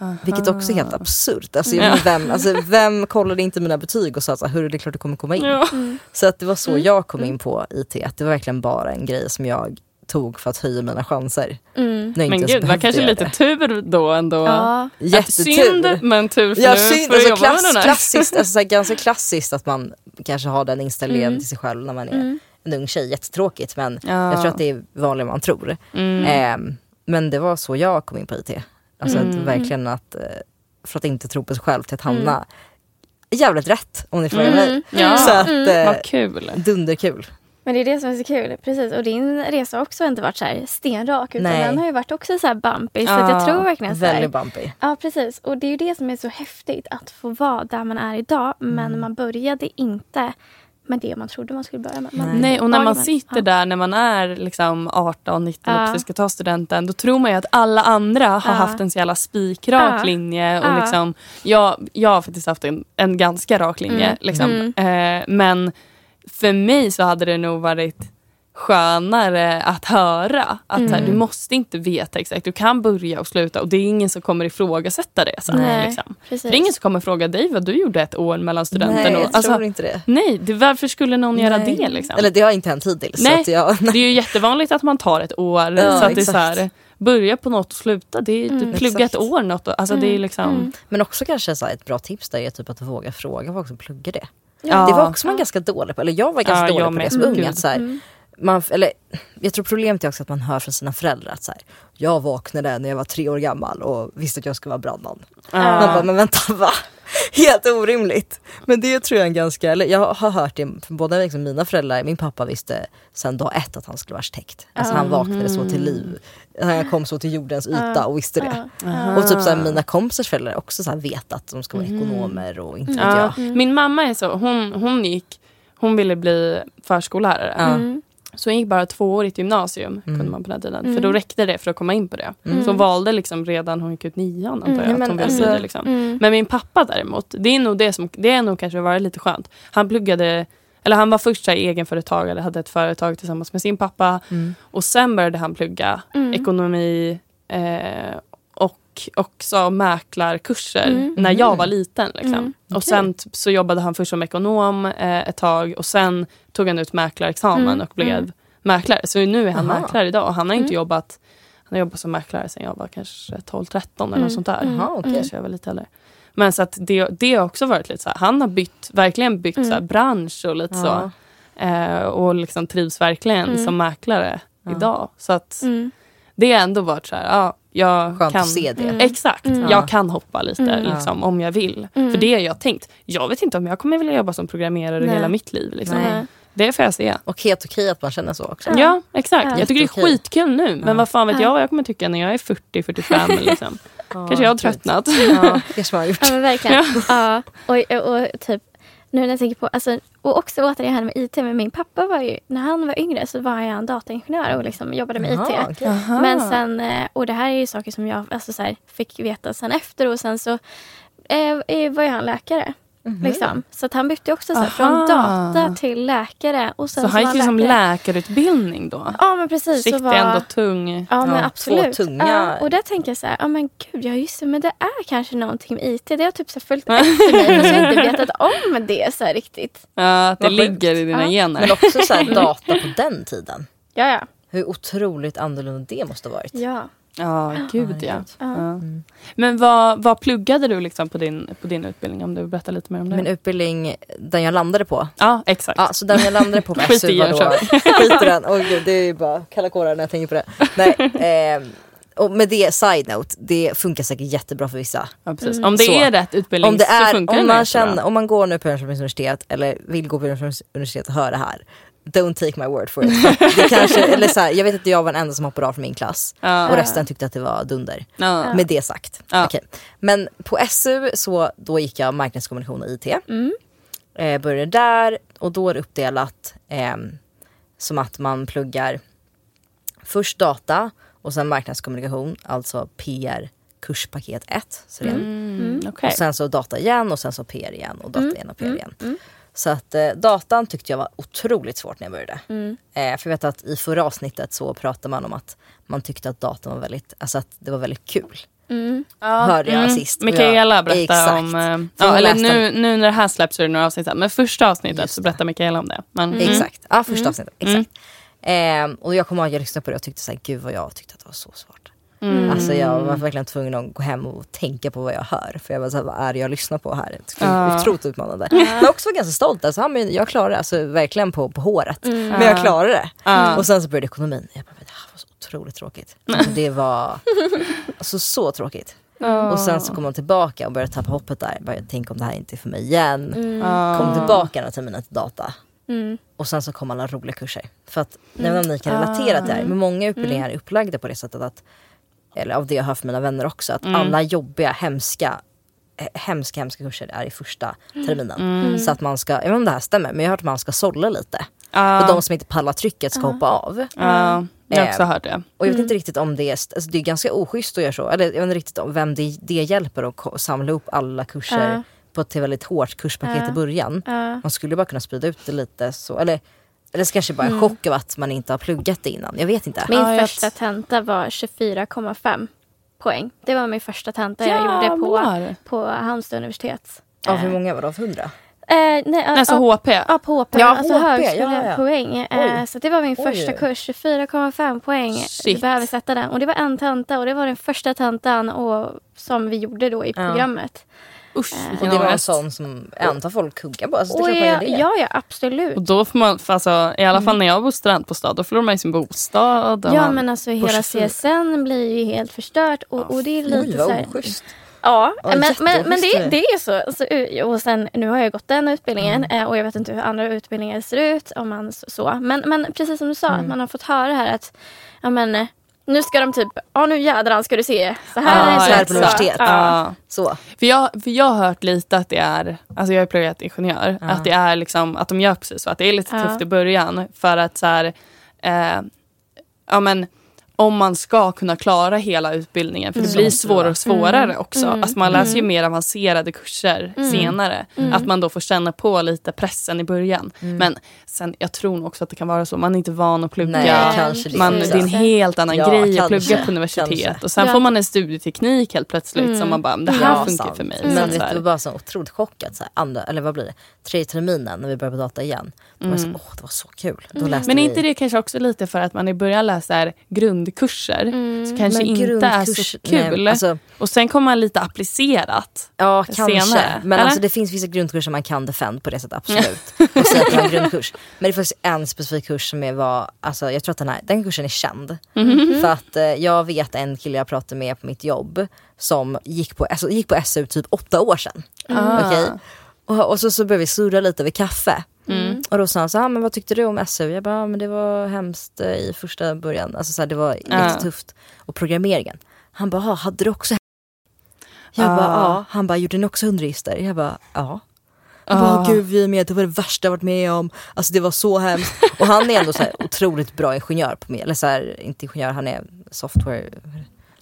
Mm. Vilket också är helt absurt. Alltså, Ja. vem, alltså, vem kollade inte mina betyg och sa att hur det är klart du kommer komma in. Ja. Så att det var så jag kom in på IT. Att det var verkligen bara en grej som jag tog för att höja mina chanser. Mm. Men gud, det var kanske lite det. tur då ändå. Ja. Jättetur. Synd men tur för Ja, nu synd, du alltså, klass, klassiskt, alltså, så här, ganska klassiskt att man kanske har den inställningen Mm. till sig själv när man är Mm. en ung tjej. Jättetråkigt men Ja. jag tror att det är vanligare än man tror. Mm. Ehm, men det var så jag kom in på IT. Alltså Mm. att verkligen att, eh, för att inte tro på sig själv till att hamna jävligt rätt om ni frågar mig. Mm. Ja. Så att, Mm. eh, Vad kul. dunderkul. Men det är det som är så kul. Precis. Och din resa har också inte varit så här stenrak. Utan Nej. den har ju varit också så här bumpy. Så att jag Ja, tror verkligen så här, Väldigt bumpy. Ja precis. Och det är ju det som är så häftigt. Att få vara där man är idag. Mm. Men man började inte med det man trodde man skulle börja med. Man, Nej, och när man sitter där när man är liksom 18, 19 Ja. och ska ta studenten då tror man ju att alla andra har haft en så jävla spikrak linje. Och liksom, jag, jag har faktiskt haft en, en ganska rak linje. Mm. Liksom. Mm. Eh, men för mig så hade det nog varit skönare att höra att så här, Mm. du måste inte veta exakt. Du kan börja och sluta och det är ingen som kommer ifrågasätta det. sen. Nej, liksom. Det är ingen som kommer fråga dig vad du gjorde ett år mellan studenten Nej, jag och... Alltså, tror inte det. nej, det, varför skulle någon göra Nej. det? Liksom? Eller det har inte hänt hittills. Nej. Så jag, Det är ju jättevanligt att man tar ett år. Ja, så att det är så här, börja på något och sluta. Det är, Mm. du plugga Exakt. ett år något. Alltså det är Mm, liksom... mm. Men också kanske så här, ett bra tips där är typ att våga fråga folk som pluggar det. Ja. Det var också man ganska dålig på, eller jag var ganska Ja, dålig jag på det som ung. Att så här, Mm. Man, eller, jag tror problemet är också att man hör från sina föräldrar att så här, jag vaknade när jag var tre år gammal och visste att jag skulle vara brandman. Man Ja. bara, men vänta va? Helt orimligt. Men det tror jag är en ganska, eller jag har hört det från båda liksom mina föräldrar, min pappa visste sen dag ett att han skulle vara arkitekt. Alltså han vaknade så till liv, han kom så till jordens yta och visste det. Och typ så här, mina kompisars föräldrar också så här vet att de ska vara ekonomer och inte vet Ja. jag. Min mamma är så, hon, hon gick, hon ville bli förskollärare. Mm. Så hon gick bara tvåårigt gymnasium Mm. kunde man på den tiden. Mm. För då räckte det för att komma in på det. Mm. Så hon valde liksom redan hon gick ut nian antar jag Mm. att Men hon ville alltså- det. Liksom. Mm. Men min pappa däremot, det är nog det som, det är nog kanske varit lite skönt. Han pluggade eller han var först så här, egenföretagare, hade ett företag tillsammans med sin pappa. Mm. Och sen började han plugga Mm. ekonomi eh, och också mäklarkurser Mm. när jag var liten. Liksom. Mm. Och sen t- så jobbade han först som ekonom eh, ett tag och sen tog han ut mäklarexamen Mm. och blev Mm. mäklare. Så nu är han Aha. mäklare idag och han har inte Mm. jobbat han har jobbat som mäklare sedan jag var kanske 12-13 eller Mm. något sånt där. Mm. Jaha, okej. Kanske jag var lite äldre. Men så att det, det har också varit lite så här, han har bytt, verkligen bytt Mm. så här, bransch och lite Ja. så. Eh, och liksom trivs verkligen Mm. som mäklare Ja. idag. Så att Mm. det har ändå varit så här, ja, jag Skönt kan... att se det. Mm. Exakt, Mm. jag kan hoppa lite Mm. liksom, om jag vill. Mm. För det har jag tänkt. Jag vet inte om jag kommer vilja jobba som programmerare Nej. hela mitt liv. Liksom. Nej. Det får jag se. Och helt okej att man känner så också. Ja. Ja, exakt. Ja. Jag tycker det är skitkul nu. Men Ja. vad fan vet Ja. jag vad jag kommer tycka när jag är 40-45. liksom. Kanske jag har tröttnat. Ja, kanske man har gjort. Ja men verkligen. ja. Och, och, och typ nu när jag tänker på, alltså, och också återigen med IT, men min pappa var ju, när han var yngre så var han dataingenjör och liksom jobbade med Jaha, IT. okej. Men sen, eh, och det här är ju saker som jag alltså, så här, fick veta sen efter och sen så eh, eh, var ju han läkare. Mhm. Liksom. Så att han bytte också så här, från data till läkare. Och sen Så han var gick liksom läkarutbildning då? Ja men precis. Shit, så var, ändå tung. Ja men Ja, absolut. två tunga- Ja, och där tänker jag så här, ja men gud, ja just det, men det är kanske någonting med IT. Det har typ så här följt efter mig fast jag har inte vetat om det så här riktigt. Ja, att det ligger i dina Ja. gener. Men också så här, data på den tiden. Ja ja. Hur otroligt annorlunda det måste ha varit. Ja. Ja, gud ja. Ja. ja. Men vad, vad pluggade du liksom på, din, på din utbildning? Om du vill berätta lite mer om det. Min utbildning, den jag landade på. Ja, exakt. Ja, så den jag landade på på Skit SU var då... Skit i den. Åh gud, det är ju bara kalla kårar när jag tänker på det. Nej, ehm, och med det, side note, det funkar säkert jättebra för vissa. Ja, precis. Mm. Om det Så. är rätt utbildning Om, det så är, funkar om, det man jättebra. känner, om man går nu på Jönköpings universitet eller vill gå på Jönköpings universitet och höra det här. Don't take my word for it. Det kanske, eller så här, jag vet att jag var den enda som hoppade av från min klass. Ja. Och resten tyckte att det var dunder. Ja. Med det sagt. Ja. Okej. Men på SU så då gick jag marknadskommunikation och IT. Mm. Eh, började där och då är det uppdelat ehm, som att man pluggar först data och sen marknadskommunikation, alltså PR kurspaket 1. Så det Mm, okej. och sen så data igen och sen så PR igen och data igen och PR mm, igen. mm. Så att eh, datan tyckte jag var otroligt svårt när jag började. Mm. Eh, för jag vet att i förra avsnittet så pratade man om att man tyckte att datan var väldigt, alltså att det var väldigt kul. Mm. Hörde jag sist. Och Mikaela berättade Exakt. om... eh, Ja, eller nu, nu när det här släpps så är det några avsnitt. Men första avsnittet så det. berättar Mikaela om det. Men, mm. Exakt, ja första avsnittet. Mm. Exakt. Ehm, och jag kommer ihåg att jag lyssnade på det och tyckte såhär, gud vad jag tyckte att det var så svårt. Mm. Alltså jag var verkligen tvungen att gå hem och tänka på vad jag hör. För jag var såhär, vad är det jag lyssnar på här? Ja. Otroligt utmanande. Men jag också var ganska stolt. Alltså, ja, men jag klarade det, alltså, verkligen på, på håret. Mm. Men jag klarade det. Ja. Och sen så började ekonomin. Jag bara, men det här var så otroligt tråkigt. Alltså, det var alltså, så tråkigt. Och sen så kom man tillbaka och började tappa hoppet där. Bara, tänk om det här inte är för mig igen. Mm. Kom tillbaka några terminer till data. Mm. Och sen så kom alla roliga kurser. För att, jag vet inte om ni kan relatera till det här, men många utbildningar är upplagda på det sättet att, eller av det jag hör från mina vänner också, att alla jobbiga, hemska, hemska, hemska kurser är i första terminen. Så att man ska, jag vet inte om det här stämmer, men jag har hört att man ska sålla lite. Ja. Och de som inte pallar trycket ska hoppa av. Ja, jag har också Eh, hört det. Och jag vet inte riktigt om det är, alltså det är ganska oschysst att göra så. Eller jag vet inte riktigt om vem det, det hjälper att samla upp alla kurser på ett väldigt hårt kurspaket i början. Ja. Man skulle bara kunna sprida ut det lite så. Eller, eller så kanske bara en chock av att man inte har pluggat det innan. Jag vet inte. Min Ja, jag- första tenta var 24,5 poäng. Det var min första tenta jag gjorde på, på Halmstad universitet. Av hur många var det? Av hundra? Eh, nej, Alltså ja, HP. Ja, på HP. Ja, alltså HP, ja, högskolepoäng. Eh, så det var min Oj. första kurs. 24,5 poäng. Shit. Du behöver sätta den. Och det var en tenta och det var den första tentan och, som vi gjorde då i Ja. Usch, Eh, Och det var en sån som jag antar folk kuggar på. Alltså, det är Och klart man gör det. ja, ja, absolut. Och då får man, för alltså, i alla fall när jag bor studentbostad, då förlorar man ju sin bostad. Ja man- men alltså hela 24. CSN blir ju helt förstört och, och det är lite Oj så här. Ja, Ja, men, men, men det, det. det är så. Alltså, och sen, nu har jag gått den utbildningen Mm. eh, och jag vet inte hur andra utbildningar ser ut. Om man så. Men, men precis som du sa, Mm. att man har fått höra här att ja, men, eh, nu ska de typ, ja nu jädrar ska du se. Så här Ja, är det så här på universitet. Ja. Ja. Så. För jag, för jag har hört lite att det är, alltså jag har pluggat ingenjör, Ja. att det är liksom, att de gör precis så, att det är lite tufft i början för att så här, eh, ja men om man ska kunna klara hela utbildningen. För det Mm. blir Så svårare och svårare Mm. också. Mm. Alltså man läser ju Mm. mer avancerade kurser Mm. senare. Mm. Att man då får känna på lite pressen i början. Men sen, jag tror nog också att det kan vara så. Man är inte van att plugga. Nej, det man, det är en helt annan Ja, grej att plugga på universitet. kanske. Och sen Ja. får man en studieteknik helt plötsligt som man bara, det här Ja, funkar sant. för mig. Men vet du, var så otroligt chockad. Så här, andra, eller vad blir det? Tredje terminen när vi började på data igen. Då var så, åh det var så kul. Men är inte det kanske också lite för att man i början läser grundkurser? Mm. Så kanske inte är så kul. Nej, alltså, och sen kommer man lite applicerat. ja, kanske. senare, Men eller? alltså, det finns vissa grundkurser man kan defend på det sättet, absolut. och säga att det var en grundkurs. Men det finns en specifik kurs som är, var, alltså, jag tror att den, här, den kursen är känd. Mhm. För att eh, jag vet en kille jag pratade med på mitt jobb som gick på, alltså, gick på SU typ åtta år sedan. Ah. Okej? Och, och så, så började vi surra lite över kaffe. Och då sa han så här, ah, men vad tyckte du om SU? Jag bara, ah, men det var hemskt eh, i första början. Alltså så här, det var Ja. jättetufft. Och programmeringen. Han bara, ah, hade du också Jag Ah. bara, ja. Han bara, gjorde ni också hundregister? Jag bara, ja. Han bara. "Åh, gud vi är med, det var det värsta jag varit med om. Alltså det var så hemskt. Och han är ändå så otroligt bra ingenjör på mig. Eller så här, inte ingenjör, han är software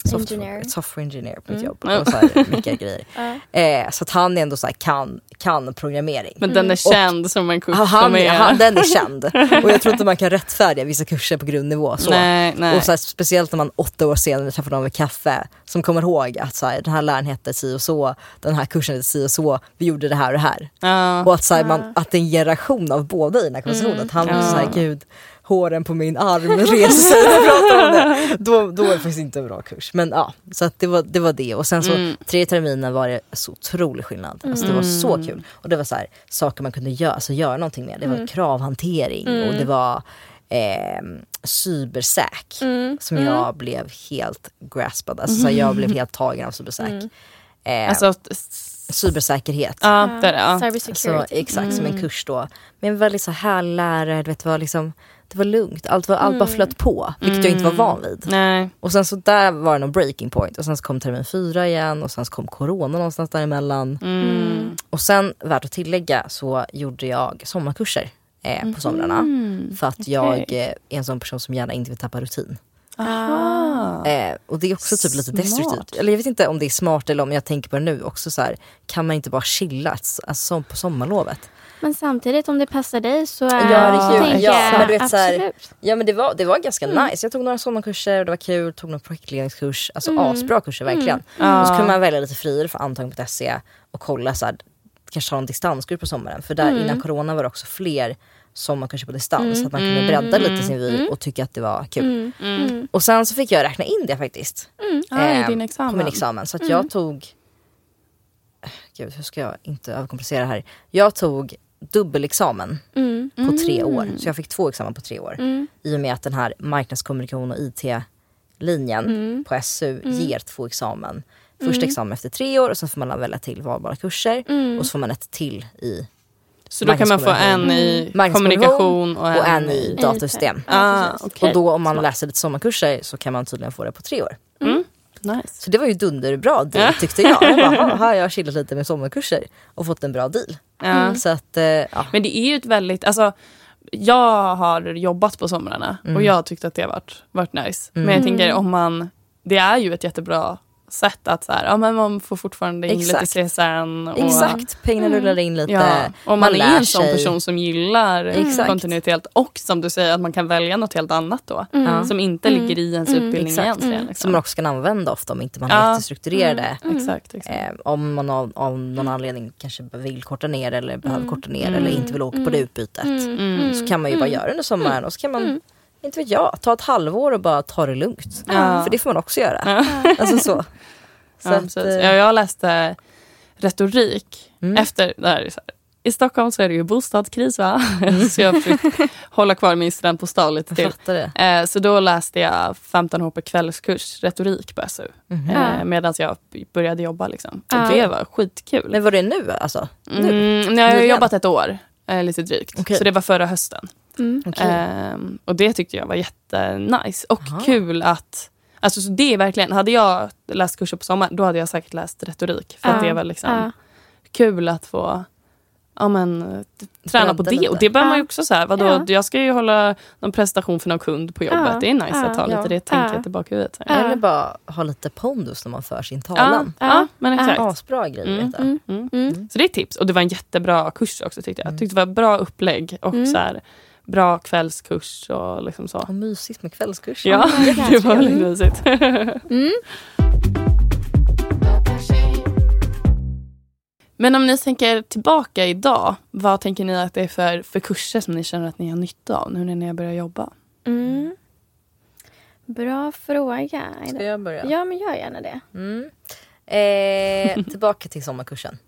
Software, software engineer på mitt Mm. jobb. Och så här, mycket grejer. Eh, så att han är ändå så här, kan, kan programmering. Men den är känd som en kurs Han, han, som är... han, den är känd. Och jag tror inte man kan rättfärdiga vissa kurser på grundnivå. Så. Nej, nej. Och så här, speciellt när man åtta år senare träffar någon vid kaffe som kommer ihåg att så här, den här läraren hette si och så, den här kursen hette si och så, vi gjorde det här och det här. ja. Och att, så här, man, att det är en generation av båda i den här konversationen. Mm. Att han Ja. så här, gud, håren på min arm reser sig när jag pratar om det. Då, då är det faktiskt inte en bra kurs. Men ja, så att det, var, det var det. Och sen så Mm. tredje terminen var det så otrolig skillnad. Alltså, det var så Mm. kul. Och det var så här, saker man kunde göra, alltså, göra någonting med. Det var Mm. kravhantering och Mm. det var eh, cybersäk. Mm. Som Mm. jag blev helt graspad. Alltså, så här, jag blev helt tagen av cybersäk. Mm. Eh, Alltså, cybersäkerhet. ja, det är det. Ja. Så, Cybersecurity. exakt, som en kurs då. Men en väldigt så här lärare, du vet, det var liksom det var lugnt, allt, var, allt bara Mm. flöt på, vilket jag inte var Mm. van vid. Nej. Och sen så där var det någon breaking point och sen så kom termin fyra igen och sen så kom corona någonstans däremellan. Mm. Och sen, värt att tillägga, så gjorde jag sommarkurser eh, på somrarna. Mm. För att jag eh, är en sån person som gärna inte vill tappa rutin. Eh, och det är också typ lite destruktivt. Eller jag vet inte om det är smart eller om jag tänker på det nu också så här, kan man inte bara chilla alltså, som på sommarlovet? Men samtidigt om det passar dig så är Ja, det är kul. tänker Ja, jag men du vet så här- absolut. Ja men det var, det var ganska Mm. nice. Jag tog några sommarkurser och det var kul, tog någon projektledningskurs. Alltså Mm. asbra kurser verkligen. Ja. Och så kunde man välja lite friare för antagning.se och kolla så här, kanske ta en distanskurs på sommaren. För där Mm. innan corona var det också fler sommarkurser på distans. Mm. Så att man kunde Mm. bredda lite sin vy Mm. och tycka att det var kul. Mm. Mm. Mm. Och sen så fick jag räkna in det faktiskt. I Eh, din På examen. min examen. Så att Mm. jag tog, gud hur ska jag inte överkomplicera det här. Jag tog dubbelexamen Mm. på tre Mm. år. Så jag fick två examen på tre år. Mm. I och med att den här marknadskommunikation och IT-linjen Mm. på SU Mm. ger två examen. Första Mm. examen efter tre år och sen får man välja till valbara kurser. Mm. Och så får man ett till i Så då kan man få en i kommunikation och en, och en i datasystem. Ah, okej. Och då om man läser lite sommarkurser så kan man tydligen få det på tre år. Mm. Nice. Så det var ju dunderbra deal tyckte jag. jag bara, "Ha, här har jag chillat lite med sommarkurser och fått en bra deal. Ja. Så att, eh, ja. Men det är ju ett väldigt, alltså jag har jobbat på somrarna och Mm. jag tyckte att det har varit, varit nice. Mm. Men jag tänker Mm. om man, det är ju ett jättebra sätt att så här, ja men man får fortfarande in Exakt. lite CSN. Och, Exakt, pengarna Mm. rullar in lite. Ja, om man, man är en sån sig. person som gillar Exakt. kontinuitet och som du säger att man kan välja något helt annat då. Mm. Ja. Som inte Mm. ligger i ens Mm. utbildning Exakt. egentligen. Mm. Liksom. Som man också kan använda ofta om inte man Ja. är jättestrukturerade. Mm. Exakt, exakt. Eh, om man av, av någon anledning kanske vill korta ner eller behöver korta ner Mm. eller inte vill åka på det utbytet. Mm. Mm. Så kan man ju bara göra det under sommaren och så kan man, Mm. Inte vet jag, ta ett halvår och bara ta det lugnt. Ja. För det får man också göra. Ja. Alltså så. så Ja, att, eh, ja, jag läste retorik Mm. efter, det här är så här, i Stockholm så är det ju bostadskris va? Mm. så jag fick hålla kvar min studentbostad lite till. Eh, så då läste jag 15 HP kvällskurs retorik på SU. Ja. Eh, Medan jag började jobba liksom. Och det var skitkul. Men var det nu alltså? Nu? Mm, jag har Nyligen? jobbat ett år, eh, lite drygt. Okej. Så det var förra hösten. Mm. Okej. Ehm, och det tyckte jag var jättenice. Och Aha. kul att... Alltså så det är verkligen, hade jag läst kurser på sommaren då hade jag säkert läst retorik. För att Ja. det var liksom Ja. kul att få ja, men, träna på Bredda det. Och lite. det behöver man ju också så här, vadå, Ja. jag ska ju hålla någon prestation för någon kund på jobbet. Ja. Det är nice Ja. att ha lite Ja. det tänket Ja. i bakhuvudet. Eller bara ha lite pondus när man för sin Ja, talan. ja, men exakt. Asbra grejer Mm. vet. Mm. Mm. Mm. Så det är tips. Och det var en jättebra kurs också tyckte jag. Jag tyckte det var bra upplägg och Mm. så här, bra kvällskurs och liksom så. Och mysigt med kvällskurs. Ja, verkligen. det var väldigt mysigt. Mm. Men om ni tänker tillbaka idag, vad tänker ni att det är för, för kurser som ni känner att ni har nytta av nu när ni har börjat jobba? Mm. Bra fråga. Ska jag börja? Ja, men gör gärna det. Mm. Eh, tillbaka till sommarkursen.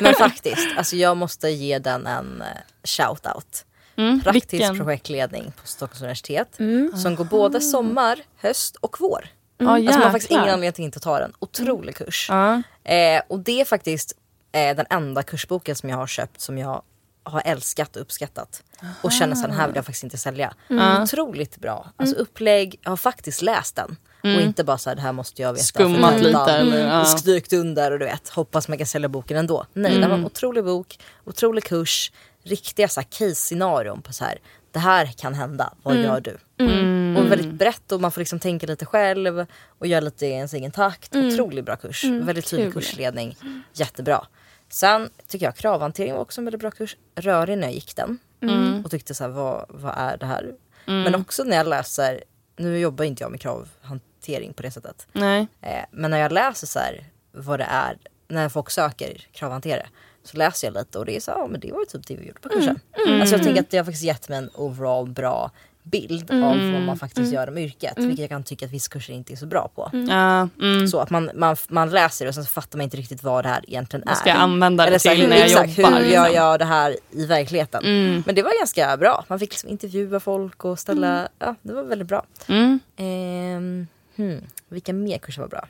Men faktiskt, alltså jag måste ge den en eh, shout-out. Mm, Praktisk vilken? projektledning på Stockholms universitet. Mm. Som går både sommar, höst och vår. Ja, Alltså man har faktiskt ingen anledning att inte ta den. Otrolig kurs. Ja. Eh, och det är faktiskt eh, den enda kursboken som jag har köpt som jag har älskat och uppskattat. Och känner att den här vill jag faktiskt inte sälja. Ja. Otroligt bra. Alltså upplägg, jag har faktiskt läst den. Och inte bara så här, det här måste jag veta. Skummat lite, eller? Ja. Strykt under och du vet, hoppas man kan sälja boken ändå. Nej, det var en otrolig bok, otrolig kurs, riktiga så här case-scenarion på så här, det här kan hända, vad gör du? Mm. Och väldigt brett och man får liksom tänka lite själv och göra lite i ens egen takt. Otroligt bra kurs, väldigt tydlig Kul. kursledning, jättebra. Sen tycker jag kravhantering var också en väldigt bra kurs. Rörig när jag gick den Mm. och tyckte så här, vad, vad är det här? Men också när jag läser, nu jobbar inte jag med kravhantering på det sättet. Nej. Eh, men när jag läser så här vad det är, när folk söker kravhanterare så läser jag lite och det är så ja men det var ju typ det vi gjorde på kursen. Alltså jag tänker att det har faktiskt gett mig en overall bra bild av vad man faktiskt gör med yrket. Vilket jag kan tycka att vissa kurser inte är så bra på. Mm. Så att man, man, man läser det och sen så fattar man inte riktigt vad det här egentligen är. Vad ska jag använda det Eller till hur, när jag exakt, jobbar? hur gör liksom? jag det här i verkligheten? Mm. Men det var ganska bra. Man fick liksom intervjua folk och ställa, ja det var väldigt bra. Mm. Ehm, hmm, vilka mer kurser var bra?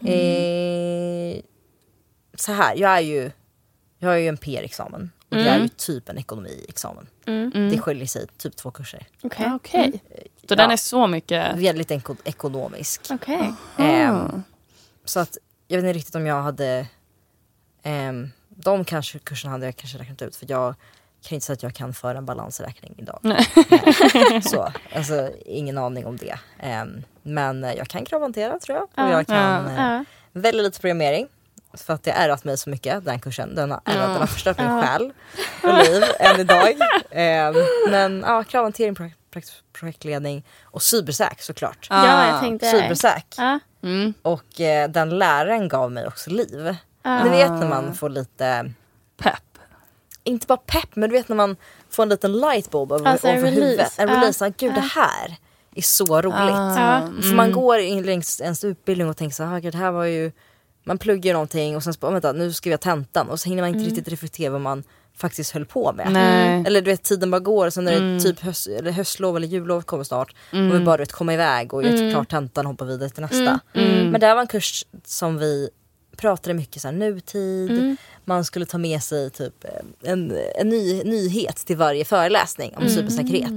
Mm. Eh, så här, jag är ju, jag är ju en PR-examen. Och det är ju typ en ekonomiexamen. Mm. Det skiljer sig typ två kurser. Okej. Ja, Okej. Så Ja. den är så mycket... Väldigt eko- ekonomisk. Okej. Ehm, så att jag vet inte riktigt om jag hade ehm, de kanske kurserna hade jag kanske räknat ut för jag kan inte säga att jag kan föra en balansräkning idag. Nej. Nej. Så, alltså ingen aning om det. Ehm, men jag kan kravhantera tror jag. Och Ja. jag kan Ja. Ja. väldigt lite programmering. För att det har ärrat mig så mycket, den kursen. Den har, ärrat, den har förstört min Ja. själ och liv än idag. Ehm, men ja, kravhantering, projek- projek- projektledning och cybersäk såklart. ja, jag tänkte... Cybersäk. Ja. Mm. Och eh, den läraren gav mig också liv. Ja. Ni vet när man får lite, Pepp. inte bara pepp, men du vet när man får en liten lightbulb över, Alltså över huvudet. En Ja. release. Ah, Gud Ja. det här är så roligt. Ah, Ja. För man går in längs ens utbildning och tänker så här, det här var ju, man pluggar någonting och sen så vänta nu skriver jag tentan och så hinner man inte riktigt reflektera vad man faktiskt höll på med. Nej. Eller du vet tiden bara går och sen är det typ höst, eller höstlov eller jullov kommer snart. Och vi bara du vet, komma iväg och göra klart tentan och hoppa vidare till nästa. Men det här var en kurs som vi pratade mycket så här, nutid, man skulle ta med sig typ en, en ny, nyhet till varje föreläsning om cybersäkerhet.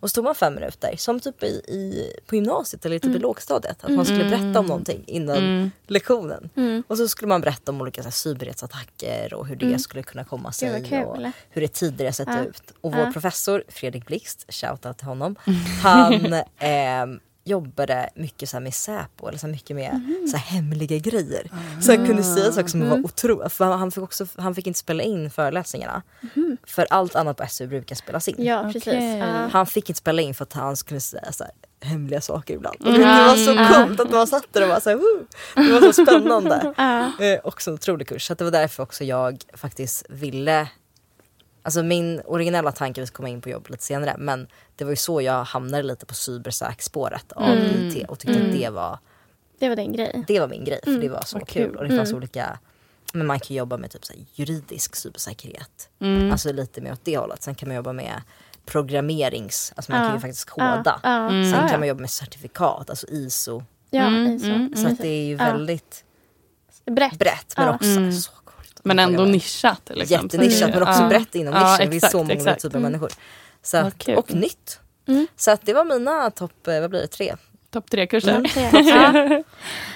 Och så tog man fem minuter, som typ i, i, på gymnasiet eller typ i lågstadiet. Att man skulle berätta om någonting innan lektionen. Och så skulle man berätta om olika så här, cyberhetsattacker och hur det skulle kunna komma sig. Vad och kul. hur det tidigare sett Ja. ut. Och vår professor Fredrik Blixt, shoutout till honom. Han ehm, jobbade mycket så här med Säpo, eller så här mycket med så här hemliga grejer. Så han kunde säga saker som var otroligt. För han fick, också, han fick inte spela in föreläsningarna. För allt annat på SU brukar spelas in. Ja, precis. Okej. Ja. Han fick inte spela in för att han skulle säga så här, hemliga saker ibland. Och det var så coolt att man satt där och var så här, Woo! Det var så spännande. Ja. Eh, också en otrolig kurs. Så att det var därför också jag faktiskt ville Alltså min originella tanke, vi ska komma in på jobb lite senare, men det var ju så jag hamnade lite på cybersäk-spåret av IT och tyckte att det var, Det var din grej. det var min grej. För det var så vad kul. kul. Och det fanns olika, men man kan jobba med typ så här juridisk cybersäkerhet. Mm. Alltså lite mer åt det hållet. Sen kan man jobba med programmerings, alltså man Ja. kan ju faktiskt koda. Ja, ja. Sen kan man jobba med certifikat, alltså ISO. Ja, Mm, så. mm, Så att det är ju Ja. väldigt Brett. brett men Ja. också Mm. så. Men ändå nischat. Liksom. Jättenischat men också Ja. brett inom Ja, nischen. det finns exakt, så många exakt. typer av människor. Så att, och nytt. Mm. Så att det var mina topp, eh, vad blir det, tre? topp tre-kurser. Mm, ja.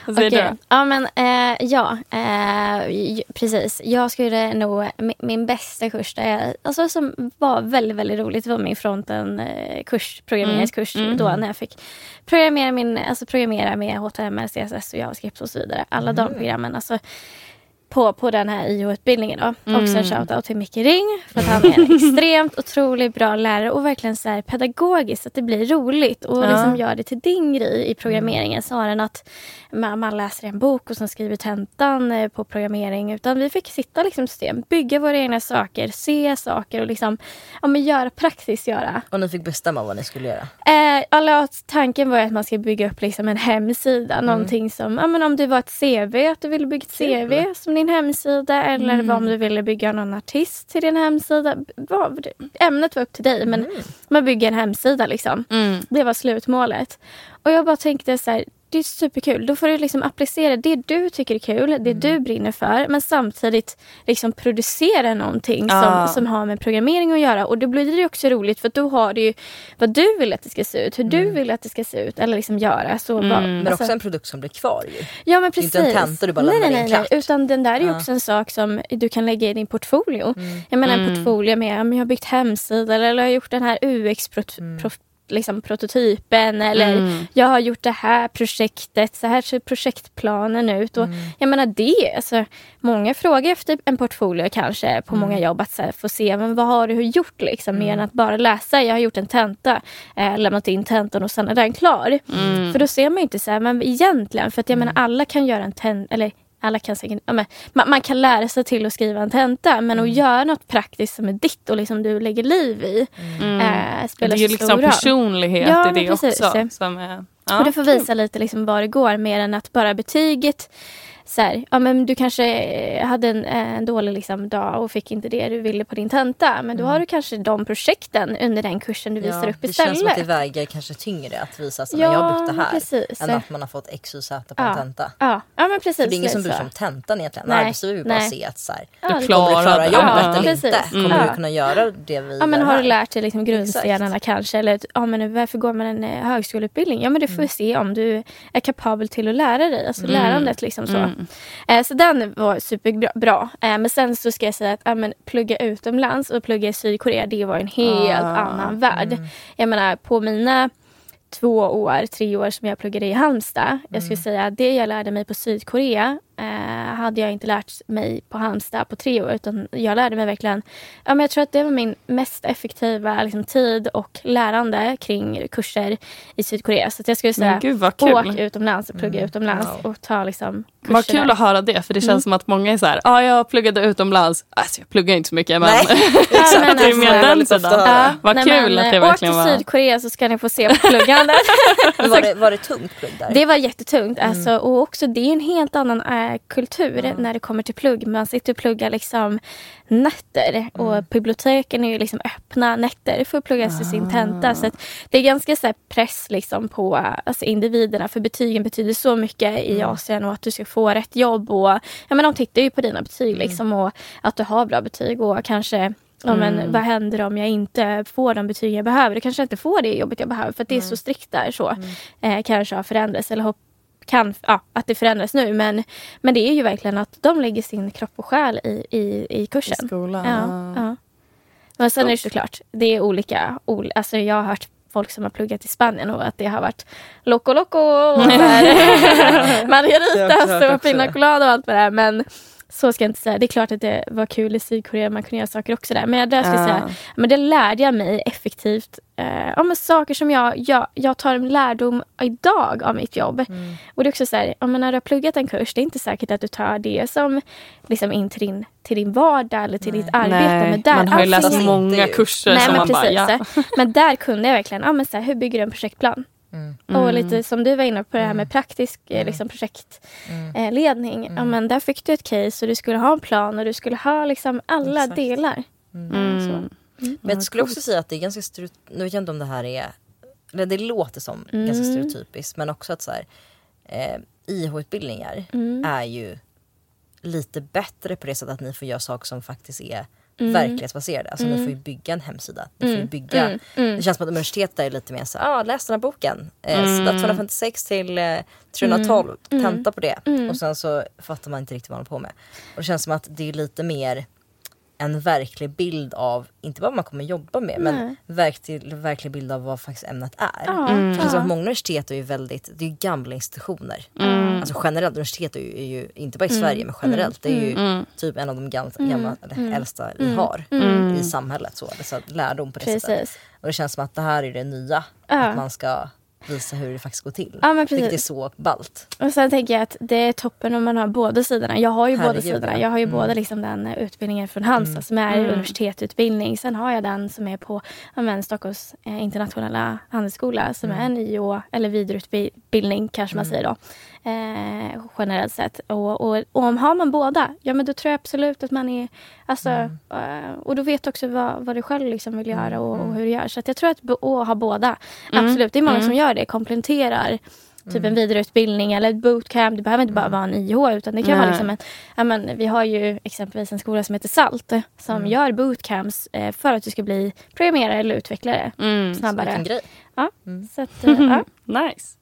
Vad säger Okej. du? Ja, men eh, ja, eh, precis. Jag skulle nog, min, min bästa kurs där jag, alltså, som var väldigt, väldigt roligt var min fronten-kurs, programmeringskurs Mm, mm. då när jag fick programmera, min, alltså, programmera med HTML, CSS och JavaScript och så vidare. Alla de programmen. Alltså, på, på den här IH-utbildningen. Då. Också en shoutout till Micke Ring för att han är en extremt otroligt bra lärare och verkligen så här pedagogiskt, att det blir roligt och Ja. liksom gör det till din grej i programmeringen snarare än att man, man läser en bok och sen skriver tentan eh, på programmering. Utan vi fick sitta liksom system, bygga våra egna saker, se saker och liksom, ja, men göra praxis. göra. Och ni fick bestämma vad ni skulle göra. Eh, alla, tanken var att man ska bygga upp liksom en hemsida. Någonting som, ja, men om det var ett CV, att du ville bygga ett. CV som din hemsida. Eller vad om du ville bygga någon artist till din hemsida. Ämnet var upp till dig men man bygger en hemsida liksom. Mm. Det var slutmålet. Och jag bara tänkte så här, det är superkul. Då får du liksom applicera det du tycker är kul, det Mm. du brinner för. Men samtidigt liksom producera någonting Ja. som, som har med programmering att göra. Och då blir det också roligt för då har du ju vad du vill att det ska se ut, hur du vill att det ska se ut eller liksom göra. Så bara, Mm. Men alltså- också en produkt som blir kvar ju. Ja men precis. inte en tenta du bara nej, nej, nej, nej. klart. Utan den där är ju Ja. också en sak som du kan lägga i din portfolio. Jag menar en portfolio med, jag har byggt hemsida eller jag har gjort den här UX-prototypen liksom prototypen eller Mm. jag har gjort det här projektet, så här ser projektplanen ut. Och Jag menar det, alltså, många frågar efter en portfolio kanske på många jobb att så här, få se men vad har du gjort liksom mer än att bara läsa, jag har gjort en tenta, eh, lämnat in tentan och sen är den klar. För då ser man ju inte så här, men egentligen, för att jag menar alla kan göra en tenta, eller alla kan säkert, ja, men, man, man kan lära sig till att skriva en tenta men att göra något praktiskt som är ditt och liksom du lägger liv i Mm. eh, Det spelar är ju liksom roll. personlighet Ja, i det precis. också. Som är, ja. och det får visa lite liksom vad det går mer än att bara betyget så här, ja, men du kanske hade en, en dålig liksom, dag och fick inte det du ville på din tenta. Men då har du kanske de projekten under den kursen du visar upp det istället. känns som att det väger kanske tyngre att visa att jag har byggt det här. precis. Än att man har fått X, Y, Z på Ja. en tenta. Ja, ja men precis. För det är ingen som bryr sig om tentan egentligen. Nej. Arbetsgivare vill bara se att så här, Ja, Du klarar du klara det. jobbet Ja, eller precis. inte? Kommer Ja. du kunna göra det vi Ja, men har du lärt dig liksom grundstenarna kanske? Eller ja, men varför går man en eh, högskoleutbildning? Ja, men du får Mm. se om du är kapabel till att lära dig. Alltså lärandet liksom så. Mm. Eh, så den var superbra. Bra. Eh, men sen så ska jag säga att ja, men, plugga utomlands och plugga i Sydkorea, det var en helt Ah. annan värld. Jag menar på mina två år, tre år som jag pluggade i Halmstad. Jag skulle säga att det jag lärde mig på Sydkorea eh, hade jag inte lärt mig på Halmstad på tre år. Utan jag lärde mig verkligen, ja, men jag tror att det var min mest effektiva liksom, tid och lärande kring kurser i Sydkorea. Så att jag skulle säga, Men gud vad kul. åk utomlands och plugga utomlands Wow. och ta liksom, kurser Vad kul där. att höra det, för det känns Mm. som att många är så här, ja ah, jag pluggade utomlands. Alltså jag pluggar inte så mycket men Nej, Ja, men det är alltså- mer den väldigt ofta sidan. höra. Vad nej, kul men, att det eh, verkligen Åk till var. Sydkorea så ska ni få se på pluggandet. Var, det, var det tungt plugg där? Det var jättetungt. Alltså, och också det är en helt annan äh, kultur när det kommer till plugg. Man sitter och pluggar liksom nätter och biblioteken är ju liksom öppna nätter för att plugga sig sin tenta. Så att det är ganska så press liksom på alltså, individerna för betygen betyder så mycket i Asien och att du ska få rätt jobb. Och, ja, men de tittar ju på dina betyg liksom, och att du har bra betyg och kanske Ja, men Vad händer om jag inte får de betyg jag behöver? Jag kanske inte får det jobbet jag behöver för att det är så strikt där. Så. Eh, kanske har förändrats eller kan, ja, att det förändras nu. Men, men det är ju verkligen att de lägger sin kropp och själ i, i, i kursen. I skolan. Ja, ja. Men sen är det såklart, det är olika. Ol, alltså jag har hört folk som har pluggat i Spanien och att det har varit loco loco och margaritas och pina colada och allt vad det är. Men så ska jag inte säga. Det är klart att det var kul i Sydkorea, man kunde göra saker också där. Men jag där ska Ja. säga, men det lärde jag mig effektivt. Eh, ja, men saker som jag, jag, jag tar en lärdom idag av mitt jobb. Mm. Och det är också så här, ja, men när du har pluggat en kurs, det är inte säkert att du tar det som liksom in till din, till din vardag eller till ditt arbete. Nej, men där, man har ju allting- läst många kurser Nej, som men man bara, precis. ja. Men där kunde jag verkligen, ja, men så här, hur bygger du en projektplan? Mm. Och lite som du var inne på det här med praktisk eh, liksom, projektledning. Ja, men där fick du ett case och du skulle ha en plan och du skulle ha liksom alla Exakt. delar. Mm. Men jag skulle också säga att det är ganska stereotypiskt. Nu vet jag inte om det här är... Eller det låter som ganska stereotypiskt. Men också att så här, eh, IH-utbildningar är ju lite bättre på det sättet att ni får göra saker som faktiskt är verklighetsbaserade. Alltså ni får ju bygga en hemsida. Ni får ju bygga, Mm. Mm. Det känns som att universitetet är lite mer så ah, läs den här boken. Eh, sida 256 till eh, 312, tenta på det. Och sen så fattar man inte riktigt vad man håller på med. Och det känns som att det är lite mer en verklig bild av, inte vad man kommer jobba med, men verklig, verklig bild av vad faktiskt ämnet är. Som ja. att många universitet är ju väldigt, det är ju gamla institutioner. Mm. Alltså generellt, universitet är ju, är ju inte bara i Sverige men generellt, det är ju Mm. typ en av de gamla, gamla eller äldsta vi har i samhället. Så, så att lärdom på det sättet. Precis. Och det känns som att det här är det nya, att man ska visa hur det faktiskt går till. Ja, men precis. Vilket är så ballt. Och sen tänker jag att det är toppen om man har båda sidorna. Jag har ju båda Herregud, sidorna. ja. Jag har ju Mm. både liksom den eh, utbildningen från Hansa som är universitetsutbildning. Sen har jag den som är på men, Stockholms eh, internationella handelsskola som är en IO eller vidareutbildning kanske man säger då. Eh, generellt sett. Och, och, och om har man båda, ja men då tror jag absolut att man är... Alltså, eh, och då vet du också vad, vad du själv liksom vill göra och, och hur du gör. Så jag tror att att ha båda, absolut. Det är många som gör det, kompletterar typ en vidareutbildning eller ett bootcamp. Det behöver inte bara vara en IH utan det kan vara liksom en, ja, men, vi har ju exempelvis en skola som heter SALT som gör bootcamps eh, för att du ska bli programmerare eller utvecklare Mm. Snabbare. Ja, så att, eh, ja. Nice.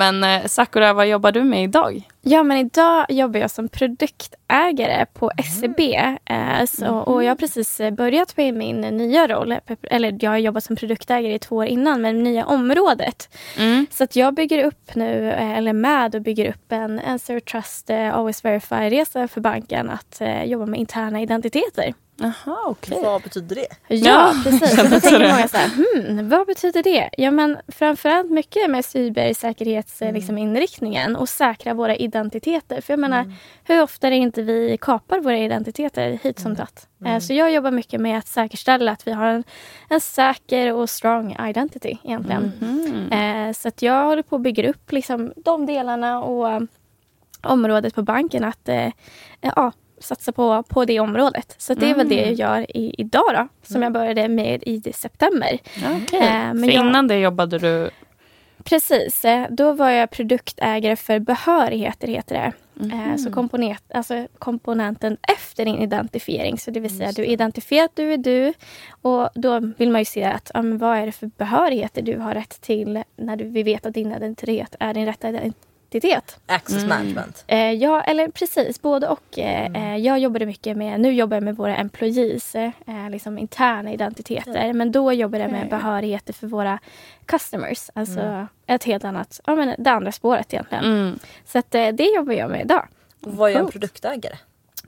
Men eh, Sakura, vad jobbar du med idag? ja, men idag jobbar jag som produktägare på SEB. Eh, så, och jag har precis eh, börjat med min nya roll. Eller jag har jobbat som produktägare i två år innan med det nya området. Mm. Så att jag bygger upp nu, eller med och bygger upp en, en Zero Trust Always Verify-resa för banken att jobba med interna identiteter. Jaha, okej. Vad betyder det? Ja, Ja, precis. då tänker det. många så här, hmm, vad betyder det? Ja, men framförallt mycket med cybersäkerhetsinriktningen Mm. liksom, och säkra våra identiteter. För jag menar, Mm. hur ofta är det inte vi kapar våra identiteter hit som tatt? Eh, Så jag jobbar mycket med att säkerställa att vi har en, en säker och strong identity egentligen. Mm. Eh, så att jag håller på att bygga upp liksom, de delarna och eh, området på banken att eh, ja, satsa på, på det området. Så det är väl det jag gör i, idag då, som jag började med i september. Okej. Eh, men jag- innan det jobbade du... Precis, eh, då var jag produktägare för behörigheter heter det. Eh, Så komponent, alltså komponenten efter din identifiering. Så det vill säga du identifierar att du är du och då vill man ju se att ja, vad är det för behörigheter du har rätt till när du, vi vet att din identitet är din rätta identitet. Access management. Eh, ja, eller precis, både och. Eh, eh, jag jobbade mycket med, nu jobbar jag med våra employees, eh, liksom interna identiteter. Men då jobbade jag med behörigheter för våra customers. Alltså ett helt annat, ja men det andra spåret egentligen. Mm. Så att, eh, det jobbar jag med idag. Och vad gör en produktägare?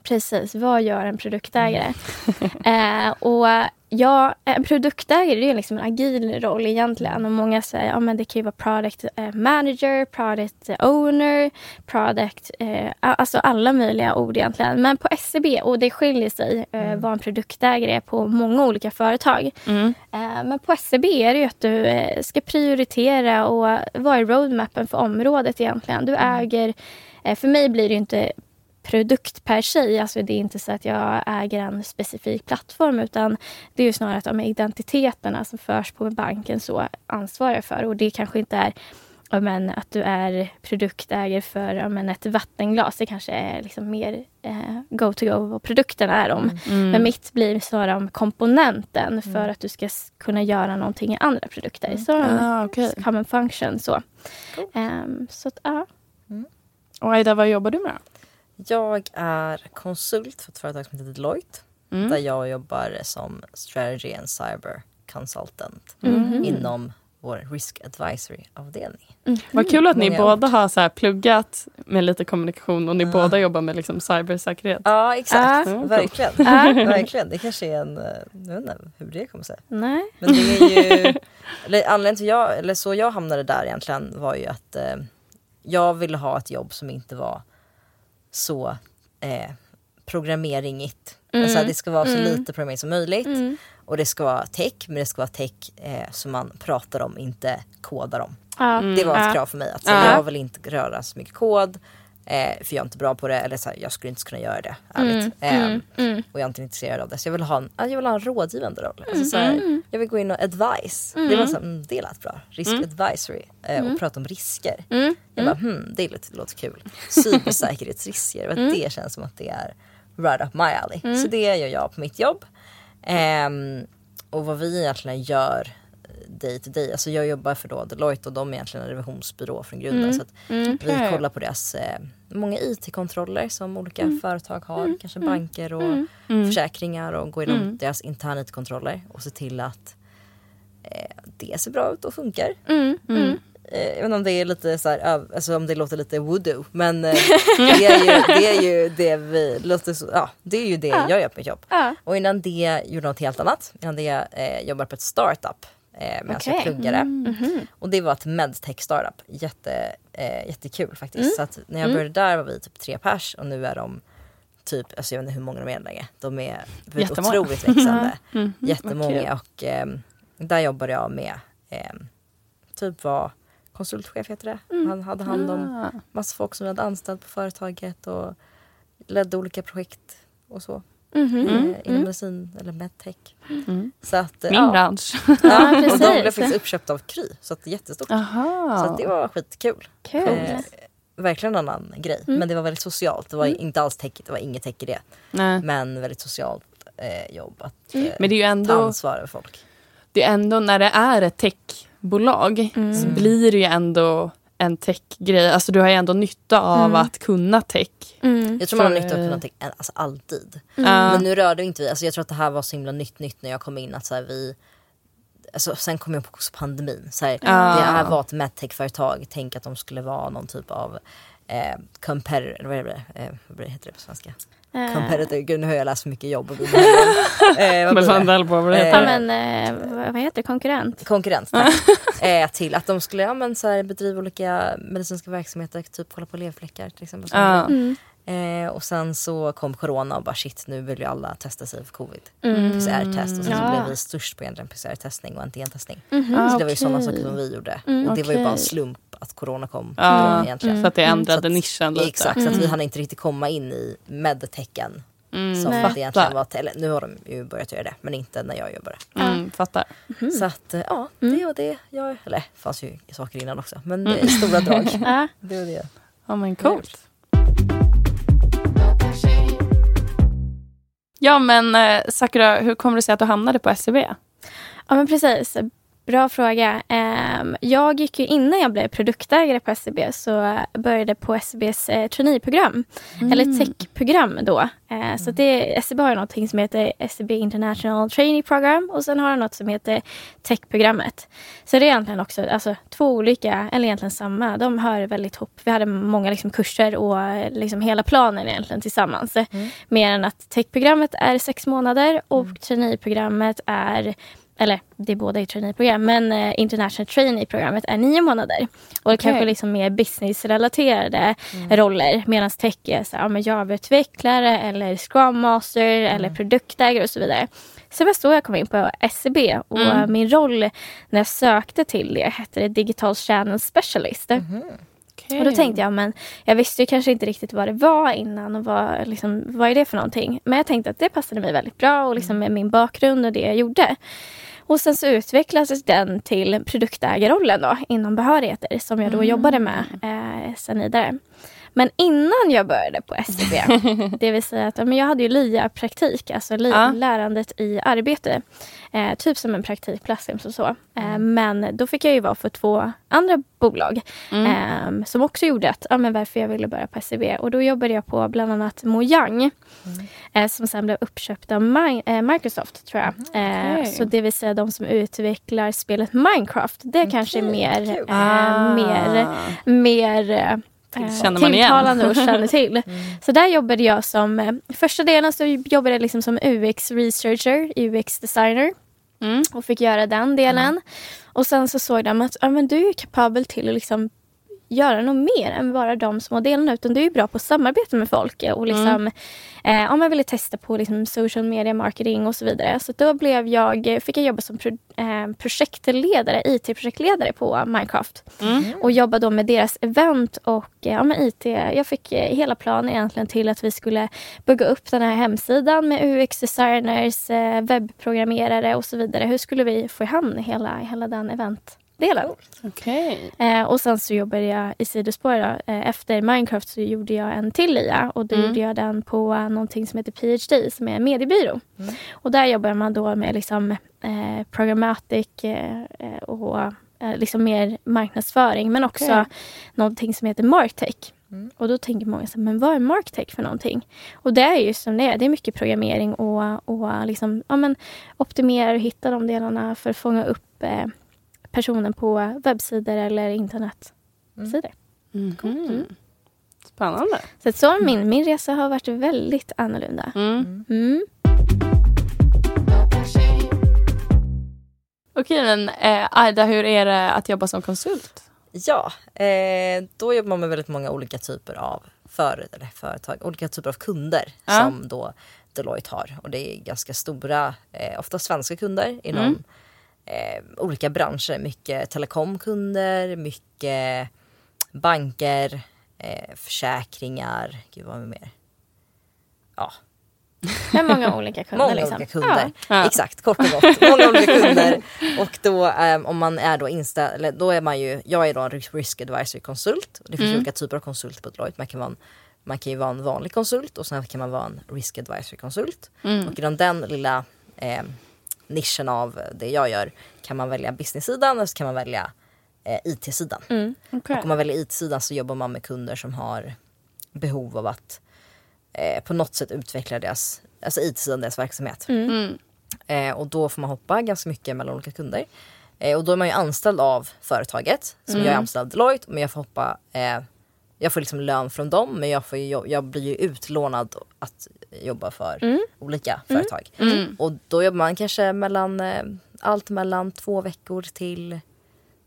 Precis, vad gör en produktägare? eh, och ja, en produktägare det är liksom en agil roll egentligen. Och många säger ja, men det kan ju vara product eh, manager, product owner, product, eh, alltså alla möjliga ord egentligen. Men på SCB, och det skiljer sig eh, vad en produktägare är på många olika företag. Mm. Eh, Men på SCB är det ju att du eh, ska prioritera och vad är roadmappen för området egentligen. Du äger, eh, för mig blir det ju inte produkt per se. Alltså det är inte så att jag äger en specifik plattform utan det är ju snarare att de identiteterna som förs på banken så ansvarar för. Och det kanske inte är men, att du är produktägare för men, ett vattenglas. Det kanske är liksom mer eh, go-to-go vad produkterna är om. Men mitt blir snarare om komponenten för att du ska kunna göra någonting i andra produkter. Så Ah, okej. common function så. Ehm, så att, ja. Och Aida, vad jobbar du med? Jag är konsult för ett företag som heter Deloitte. Mm. Där jag jobbar som strategy and cyber consultant Mhm. inom vår risk advisory avdelning. Vad kul att ni Många båda har så här pluggat med lite kommunikation och ni båda jobbar med liksom cybersäkerhet. Ja exakt, Ja. verkligen. Ja. verkligen. Det kanske är en, eh, jag vet inte hur det kommer sig. Nej. Men det är ju, eller anledningen till jag, eller så jag hamnade där egentligen var ju att eh, jag ville ha ett jobb som inte var så eh, programmeringigt. Alltså, det ska vara så lite programmering som möjligt. Och det ska vara tech, men det ska vara tech eh, som man pratar om, inte kodar om. Det var ett Ja. krav för mig. Att, så, Ja. Jag vill inte röra så mycket kod. Eh, för jag är inte bra på det eller så här, jag skulle inte kunna göra det ärligt. Eh, Och jag är inte intresserad av det. Så jag vill ha en, jag vill ha en rådgivande roll. Alltså, så här, jag vill gå in och advice. Det var så här, mm, det lät bra. Risk advisory. Eh, och prata om risker. Jag bara hmm, det låter, det låter kul. Cybersäkerhetsrisker. och Det känns som att det är right up my alley. Så det gör jag på mitt jobb. Ehm, och vad vi egentligen gör day to day. Alltså jag jobbar för då Deloitte och de är egentligen en revisionsbyrå från grunden. Så att vi kollar på deras eh, många IT-kontroller som olika företag har. Kanske banker och försäkringar och går igenom deras interna IT-kontroller och se till att eh, det ser bra ut och funkar. Mm, Eh, jag vet inte om det är lite så här, alltså om det låter lite voodoo men eh, det, är ju, det är ju det vi låter så, ja det är ju det jag gör på mitt jobb. Ja. Och innan det gjorde jag något helt annat. Innan det eh, jobbade på ett startup eh, medan jag Okej. pluggade. Och det var ett medtech startup. Jätte, eh, jättekul faktiskt. Så att när jag började där var vi typ tre pers och nu är de typ, alltså jag vet inte hur många de är längre. De är Jättemånga. otroligt växande. vad kul. Jättemånga och ehm, där jobbade jag med ehm, typ var konsultchef heter det. Han hade hand om Ah. massa folk som vi hade anställt på företaget och ledde olika projekt och så. Eh, inom medicin eller medtech. Så att, eh, Min ja. bransch. Ja, och de blev faktiskt uppköpta av Kry. Så att det är jättestort. Aha. Så att det var skitkul. Kul. Eh, verkligen en annan grej. Men det var väldigt socialt. Det var inte alls tech, det var inget tech i det. Nej. Men väldigt socialt eh, jobb. Att eh, Men det är ju ta ändå, ansvar över folk. det är ändå när det är ett techbolag så blir det ju ändå en techgrej. Alltså du har ju ändå nytta av att kunna tech. Mm. Jag tror man har nytta av någonting alltså alltid. Ja. Men nu rörde inte vi, alltså jag tror att det här var så himla nytt nytt när jag kom in att så här, vi Alltså, sen kom jag på också pandemin. Så här. Det här var ett medtech-företag. Tänk att de skulle vara någon typ av eh, competitor, eller vad är det, eh, vad heter det på svenska? Eh, Competitor, gud nu har jag läst för mycket jobb. Och eh, vad Men på vad det Eh, heter. Ja men eh, vad vad heter det? konkurrent? Konkurrens, tack. eh, till att de skulle ja, men, så här, bedriva olika medicinska verksamheter, typ kolla på levfläckar till exempel. där. Eh, och sen så kom corona och bara shit nu vill ju alla testa sig för covid. PCR-test och sen så Ja. blev vi störst på egentligen PCR-testning och antigentestning. Ah, Så det var ju sådana okej. saker som vi gjorde. och det var ju bara en slump att corona kom Ja, då, egentligen. Så att det ändrade Så att- nischen lite. Exakt, så att vi hann inte riktigt komma in i medtecken. Mm, Som Nej. det egentligen var, eller nu har de ju börjat göra det men inte när jag jobbade. Mm, fattar. Så att ja, det var det jag, eller det fanns ju saker innan också men det är stora drag. Det var det. Ja men coolt. Ja men eh, Sakura, hur kommer det sig att du hamnade på SCB? Ja men precis. Bra fråga. Ehm, Jag gick ju innan jag blev produktägare på SCB så började på SCBs eh, traineeprogram. Eller techprogram då. Eh, Så det, SCB har något som heter SCB International Trainee Program och sen har de något som heter techprogrammet. Så det är egentligen också alltså, två olika, eller egentligen samma. De hör väldigt ihop. Vi hade många liksom, kurser och liksom, hela planen egentligen tillsammans. Mer än att techprogrammet är sex månader och traineeprogrammet är eller det är båda i traineeprogram, men eh, International Trainee-programmet är nio månader. Och det kanske liksom mer businessrelaterade roller medan tech är så ja, men Java-utvecklare eller Scrum Master eller produktägare och så vidare. Det var så jag kom in på SCB och eh, min roll när jag sökte till det hette det Digital Channel Specialist. Och då tänkte jag, men jag visste ju kanske inte riktigt vad det var innan och vad, liksom, vad är det för någonting. Men jag tänkte att det passade mig väldigt bra och liksom med min bakgrund och det jag gjorde. Och sen så utvecklades den till produktägarrollen då inom behörigheter som jag då jobbade med eh, sen vidare. Men innan jag började på SCB, det vill säga att men jag hade ju LIA-praktik, alltså li- Ja. lärandet i arbete. Eh, typ som en praktikplats och så. Eh, men då fick jag ju vara för två andra bolag eh, som också gjorde att, ja, men varför jag ville börja på SCB. Och då jobbade jag på bland annat Mojang eh, som sen blev uppköpt av Mi- eh, Microsoft tror jag. Eh, Okej. så det vill säga de som utvecklar spelet Minecraft. Det kanske är mer, eh, mer, mer eh, Känner man igen. tilltalande och känner till. Så där jobbade jag som, eh, första delen så jobbade jag liksom som UX researcher, UX designer Mm. och fick göra den delen. Och sen så såg de att ja, men du är kapabel till att liksom göra något mer än bara de små delarna. Utan du är bra på att samarbeta med folk och liksom, Mm. eh, om man ville testa på liksom, social media marketing och så vidare. Så då blev jag, fick jag jobba som pro, eh, projektledare, IT-projektledare på Minecraft. Mm. Och jobba då med deras event och eh, ja, med IT. Jag fick eh, hela planen egentligen till att vi skulle bygga upp den här hemsidan med UX-designers, eh, webbprogrammerare och så vidare. Hur skulle vi få i hamn hela, hela den eventdelen? Okej. Eh, och sen så jobbade jag i sidospår. Då. Eh, efter Minecraft så gjorde jag en till IA och då Mm. gjorde jag den på eh, någonting som heter PhD som är en mediebyrå. Mm. Och där jobbar man då med liksom, eh, programmatic eh, eh, och liksom mer marknadsföring men också Okej. någonting som heter Marktech. Mm. Och då tänker många så här, men vad är Marktech för någonting? Och det är ju som det är. Det är mycket programmering och, och liksom, ja, men optimera och hitta de delarna för att fånga upp personen på webbsidor eller internetsidor. Mhm. Spännande. Så, att så min, min resa har varit väldigt annorlunda. Mm. Mm. Okej, men eh, Aida, hur är det att jobba som konsult? Ja, eh, då jobbar man med väldigt många olika typer av för, eller företag, olika typer av kunder Ja. som då Deloitte har. Och det är ganska stora, eh, ofta svenska kunder inom Mm. Eh, olika branscher. Mycket telekomkunder, mycket banker, eh, försäkringar, gud vad mer? Ja, Med många olika kunder. Många liksom. olika kunder. Ja. Exakt, kort och gott. Många olika kunder. Och då eh, om man är då inställd, då är man ju, jag är då en risk advisory konsult. Det finns Mm. olika typer av konsulter på Deloitte. Man kan, vara en, man kan ju vara en vanlig konsult och sen kan man vara en risk advisory konsult. Mm. Och inom den lilla eh, nischen av det jag gör kan man välja business-sidan och så kan man välja eh, IT-sidan. Mm. Okej. Och om man väljer IT-sidan så jobbar man med kunder som har behov av att eh, på något sätt utveckla deras, alltså IT-sidan, deras verksamhet. Mm. Eh, och då får man hoppa ganska mycket mellan olika kunder. Eh, och då är man ju anställd av företaget. Som Mm. jag är anställd av Deloitte men jag får hoppa, eh, jag får liksom lön från dem men jag, får ju, jag blir ju utlånad att jobba för Mm. olika företag. Mm. Och då jobbar man kanske mellan, eh, allt mellan två veckor till,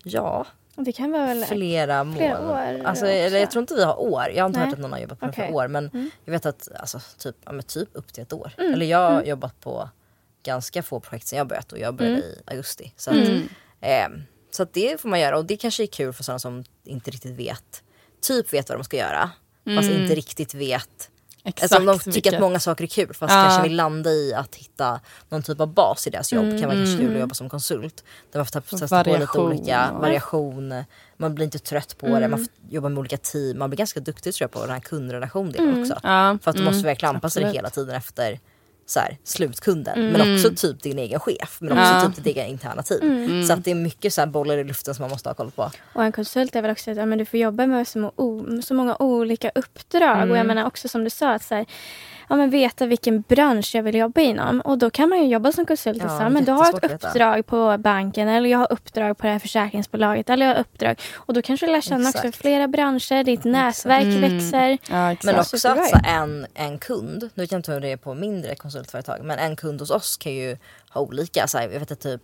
ja, Det kan vara väl... flera, flera månader. år Alltså, eller jag tror inte vi har år. Jag har inte Nej. hört att någon har jobbat på Okej. för år. Men Mm. jag vet att alltså, typ, ja, men typ upp till ett år. Mm. Eller jag har Mm. jobbat på ganska få projekt sen jag börjat och jag började Mm. i augusti. Så, att, Mm. eh, så att det får man göra och det kanske är kul för sådana som inte riktigt vet. Typ vet vad de ska göra. Fast Mm. inte riktigt vet. Exakt. Alltså om de tycker vilket- att många saker är kul fast Ja. kanske vill landa i att hitta någon typ av bas i deras jobb. kan vara kul att jobba som konsult. Där man får ta- testa på lite olika variation. Man blir inte trött på det. Man får jobba med olika team. Man blir ganska duktig tror jag på den här kundrelation också. Ja. För att du mm. måste verkligen anpassa dig hela tiden efter så här, slutkunden. Men också typ din egen chef. Men också Ja. typ ditt egen interna team. Så att det är mycket så här bollar i luften som man måste ha koll på. Och en konsult är väl också att ja, men du får jobba med så, så många olika uppdrag. Mm. Och jag menar också som du sa, att så här, ja, men veta vilken bransch jag vill jobba inom. Och då kan man ju jobba som konsult. Ja, och så här, men du har ett uppdrag på banken eller jag har uppdrag på det här försäkringsbolaget. Eller jag har uppdrag. Och då kanske du lär känna också flera branscher. Ditt nätverk Mm. växer. Ja. Men Ja, också superbra att ju. så en, en kund, nu vet jag inte hur det är på mindre konsultföretag, men en kund hos oss kan ju ha olika. Så här, jag vet att typ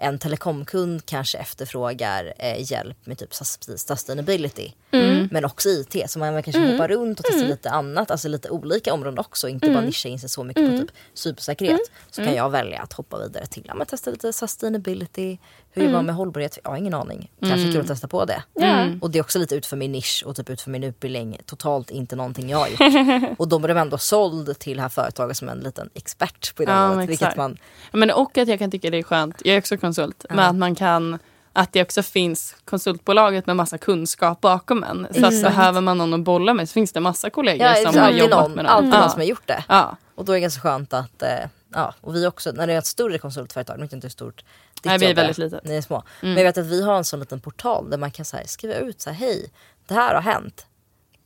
en telekomkund kanske efterfrågar eh, hjälp med typ sus- sustainability. Mm. Men också IT. Så man kanske hoppar runt och testar lite annat, alltså lite olika områden också. Inte Mm. bara nischa in sig så mycket på typ cybersäkerhet. Så kan jag välja att hoppa vidare till men testa lite sustainability. Hur jobbar man med hållbarhet? Jag har ingen aning. Kanske kul att testa på det. Ja. Och det är också lite ut för min nisch och typ ut för min utbildning. Totalt inte någonting jag har gjort. och de är ändå såld till det här företaget som en liten expert på det Ja, området. Vilket man, Ja, Men och att jag kan tycka det är skönt, jag är också konsult, men att man kan att det också finns konsultbolaget med massa kunskap bakom en. Så att behöver man någon att bolla med så finns det massa kollegor ja, som det har jobbat någon, med dem. alltid ja. någon som har gjort det. Ja. Och då är det ganska skönt att, eh, ja, och vi också, när det är ett större konsultföretag, nu vet jag inte hur stort Nej, vi är väldigt litet. Ni är små. Men jag vet att vi har en sån liten portal där man kan så här, skriva ut så här, hej, det här har hänt.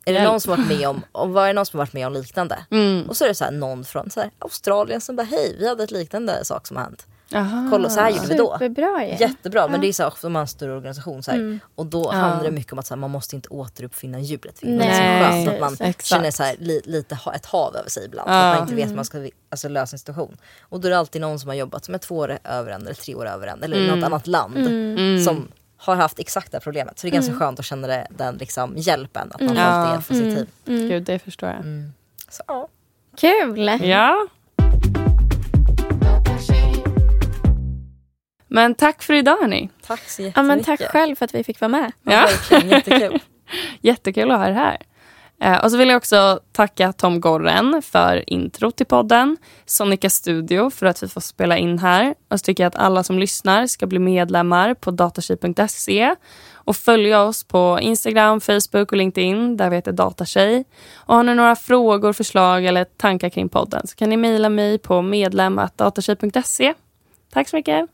Är det någon som varit med om, om vad är det någon som varit med om liknande? Mm. Och så är det så här, någon från så här, Australien som bara, hej, vi hade ett liknande sak som har hänt. Aha. Kolla, så här gjorde vi då. Superbra ju. Jättebra, men det är så här, om man har en större organisation så här, och då Ja. handlar det mycket om att så här, man måste inte återuppfinna hjulet. Det är Nej, så skönt att man exakt. känner så här, li, lite ha, ett hav över sig ibland. Ja. För att man inte vet hur man ska vi- alltså, lösa en situation. Och då är det alltid någon som har jobbat som är två år över en eller tre år över en eller i något annat land Mm. som har haft exakt det här problemet. Så det är ganska skönt att känna det, den liksom, hjälpen. Att man Mm. alltid Ja. är positiv. Mm. Gud, det förstår jag. Mm. Så, ja. Kul! Ja. Men tack för idag hörni. Tack så Ja, jättemycket. men tack själv för att vi fick vara med. Ja. Ja. Verkligen jättekul. Jättekul att ha er här. Eh, och så vill jag också tacka Tom Gorren för intro till podden. Sonica Studio för att vi får spela in här. Och så tycker jag att alla som lyssnar ska bli medlemmar på datatjej.se och följa oss på Instagram, Facebook och LinkedIn där vi heter Datatjej. Och har ni några frågor, förslag eller tankar kring podden så kan ni mejla mig på medlem.datatjej.se. Tack så mycket.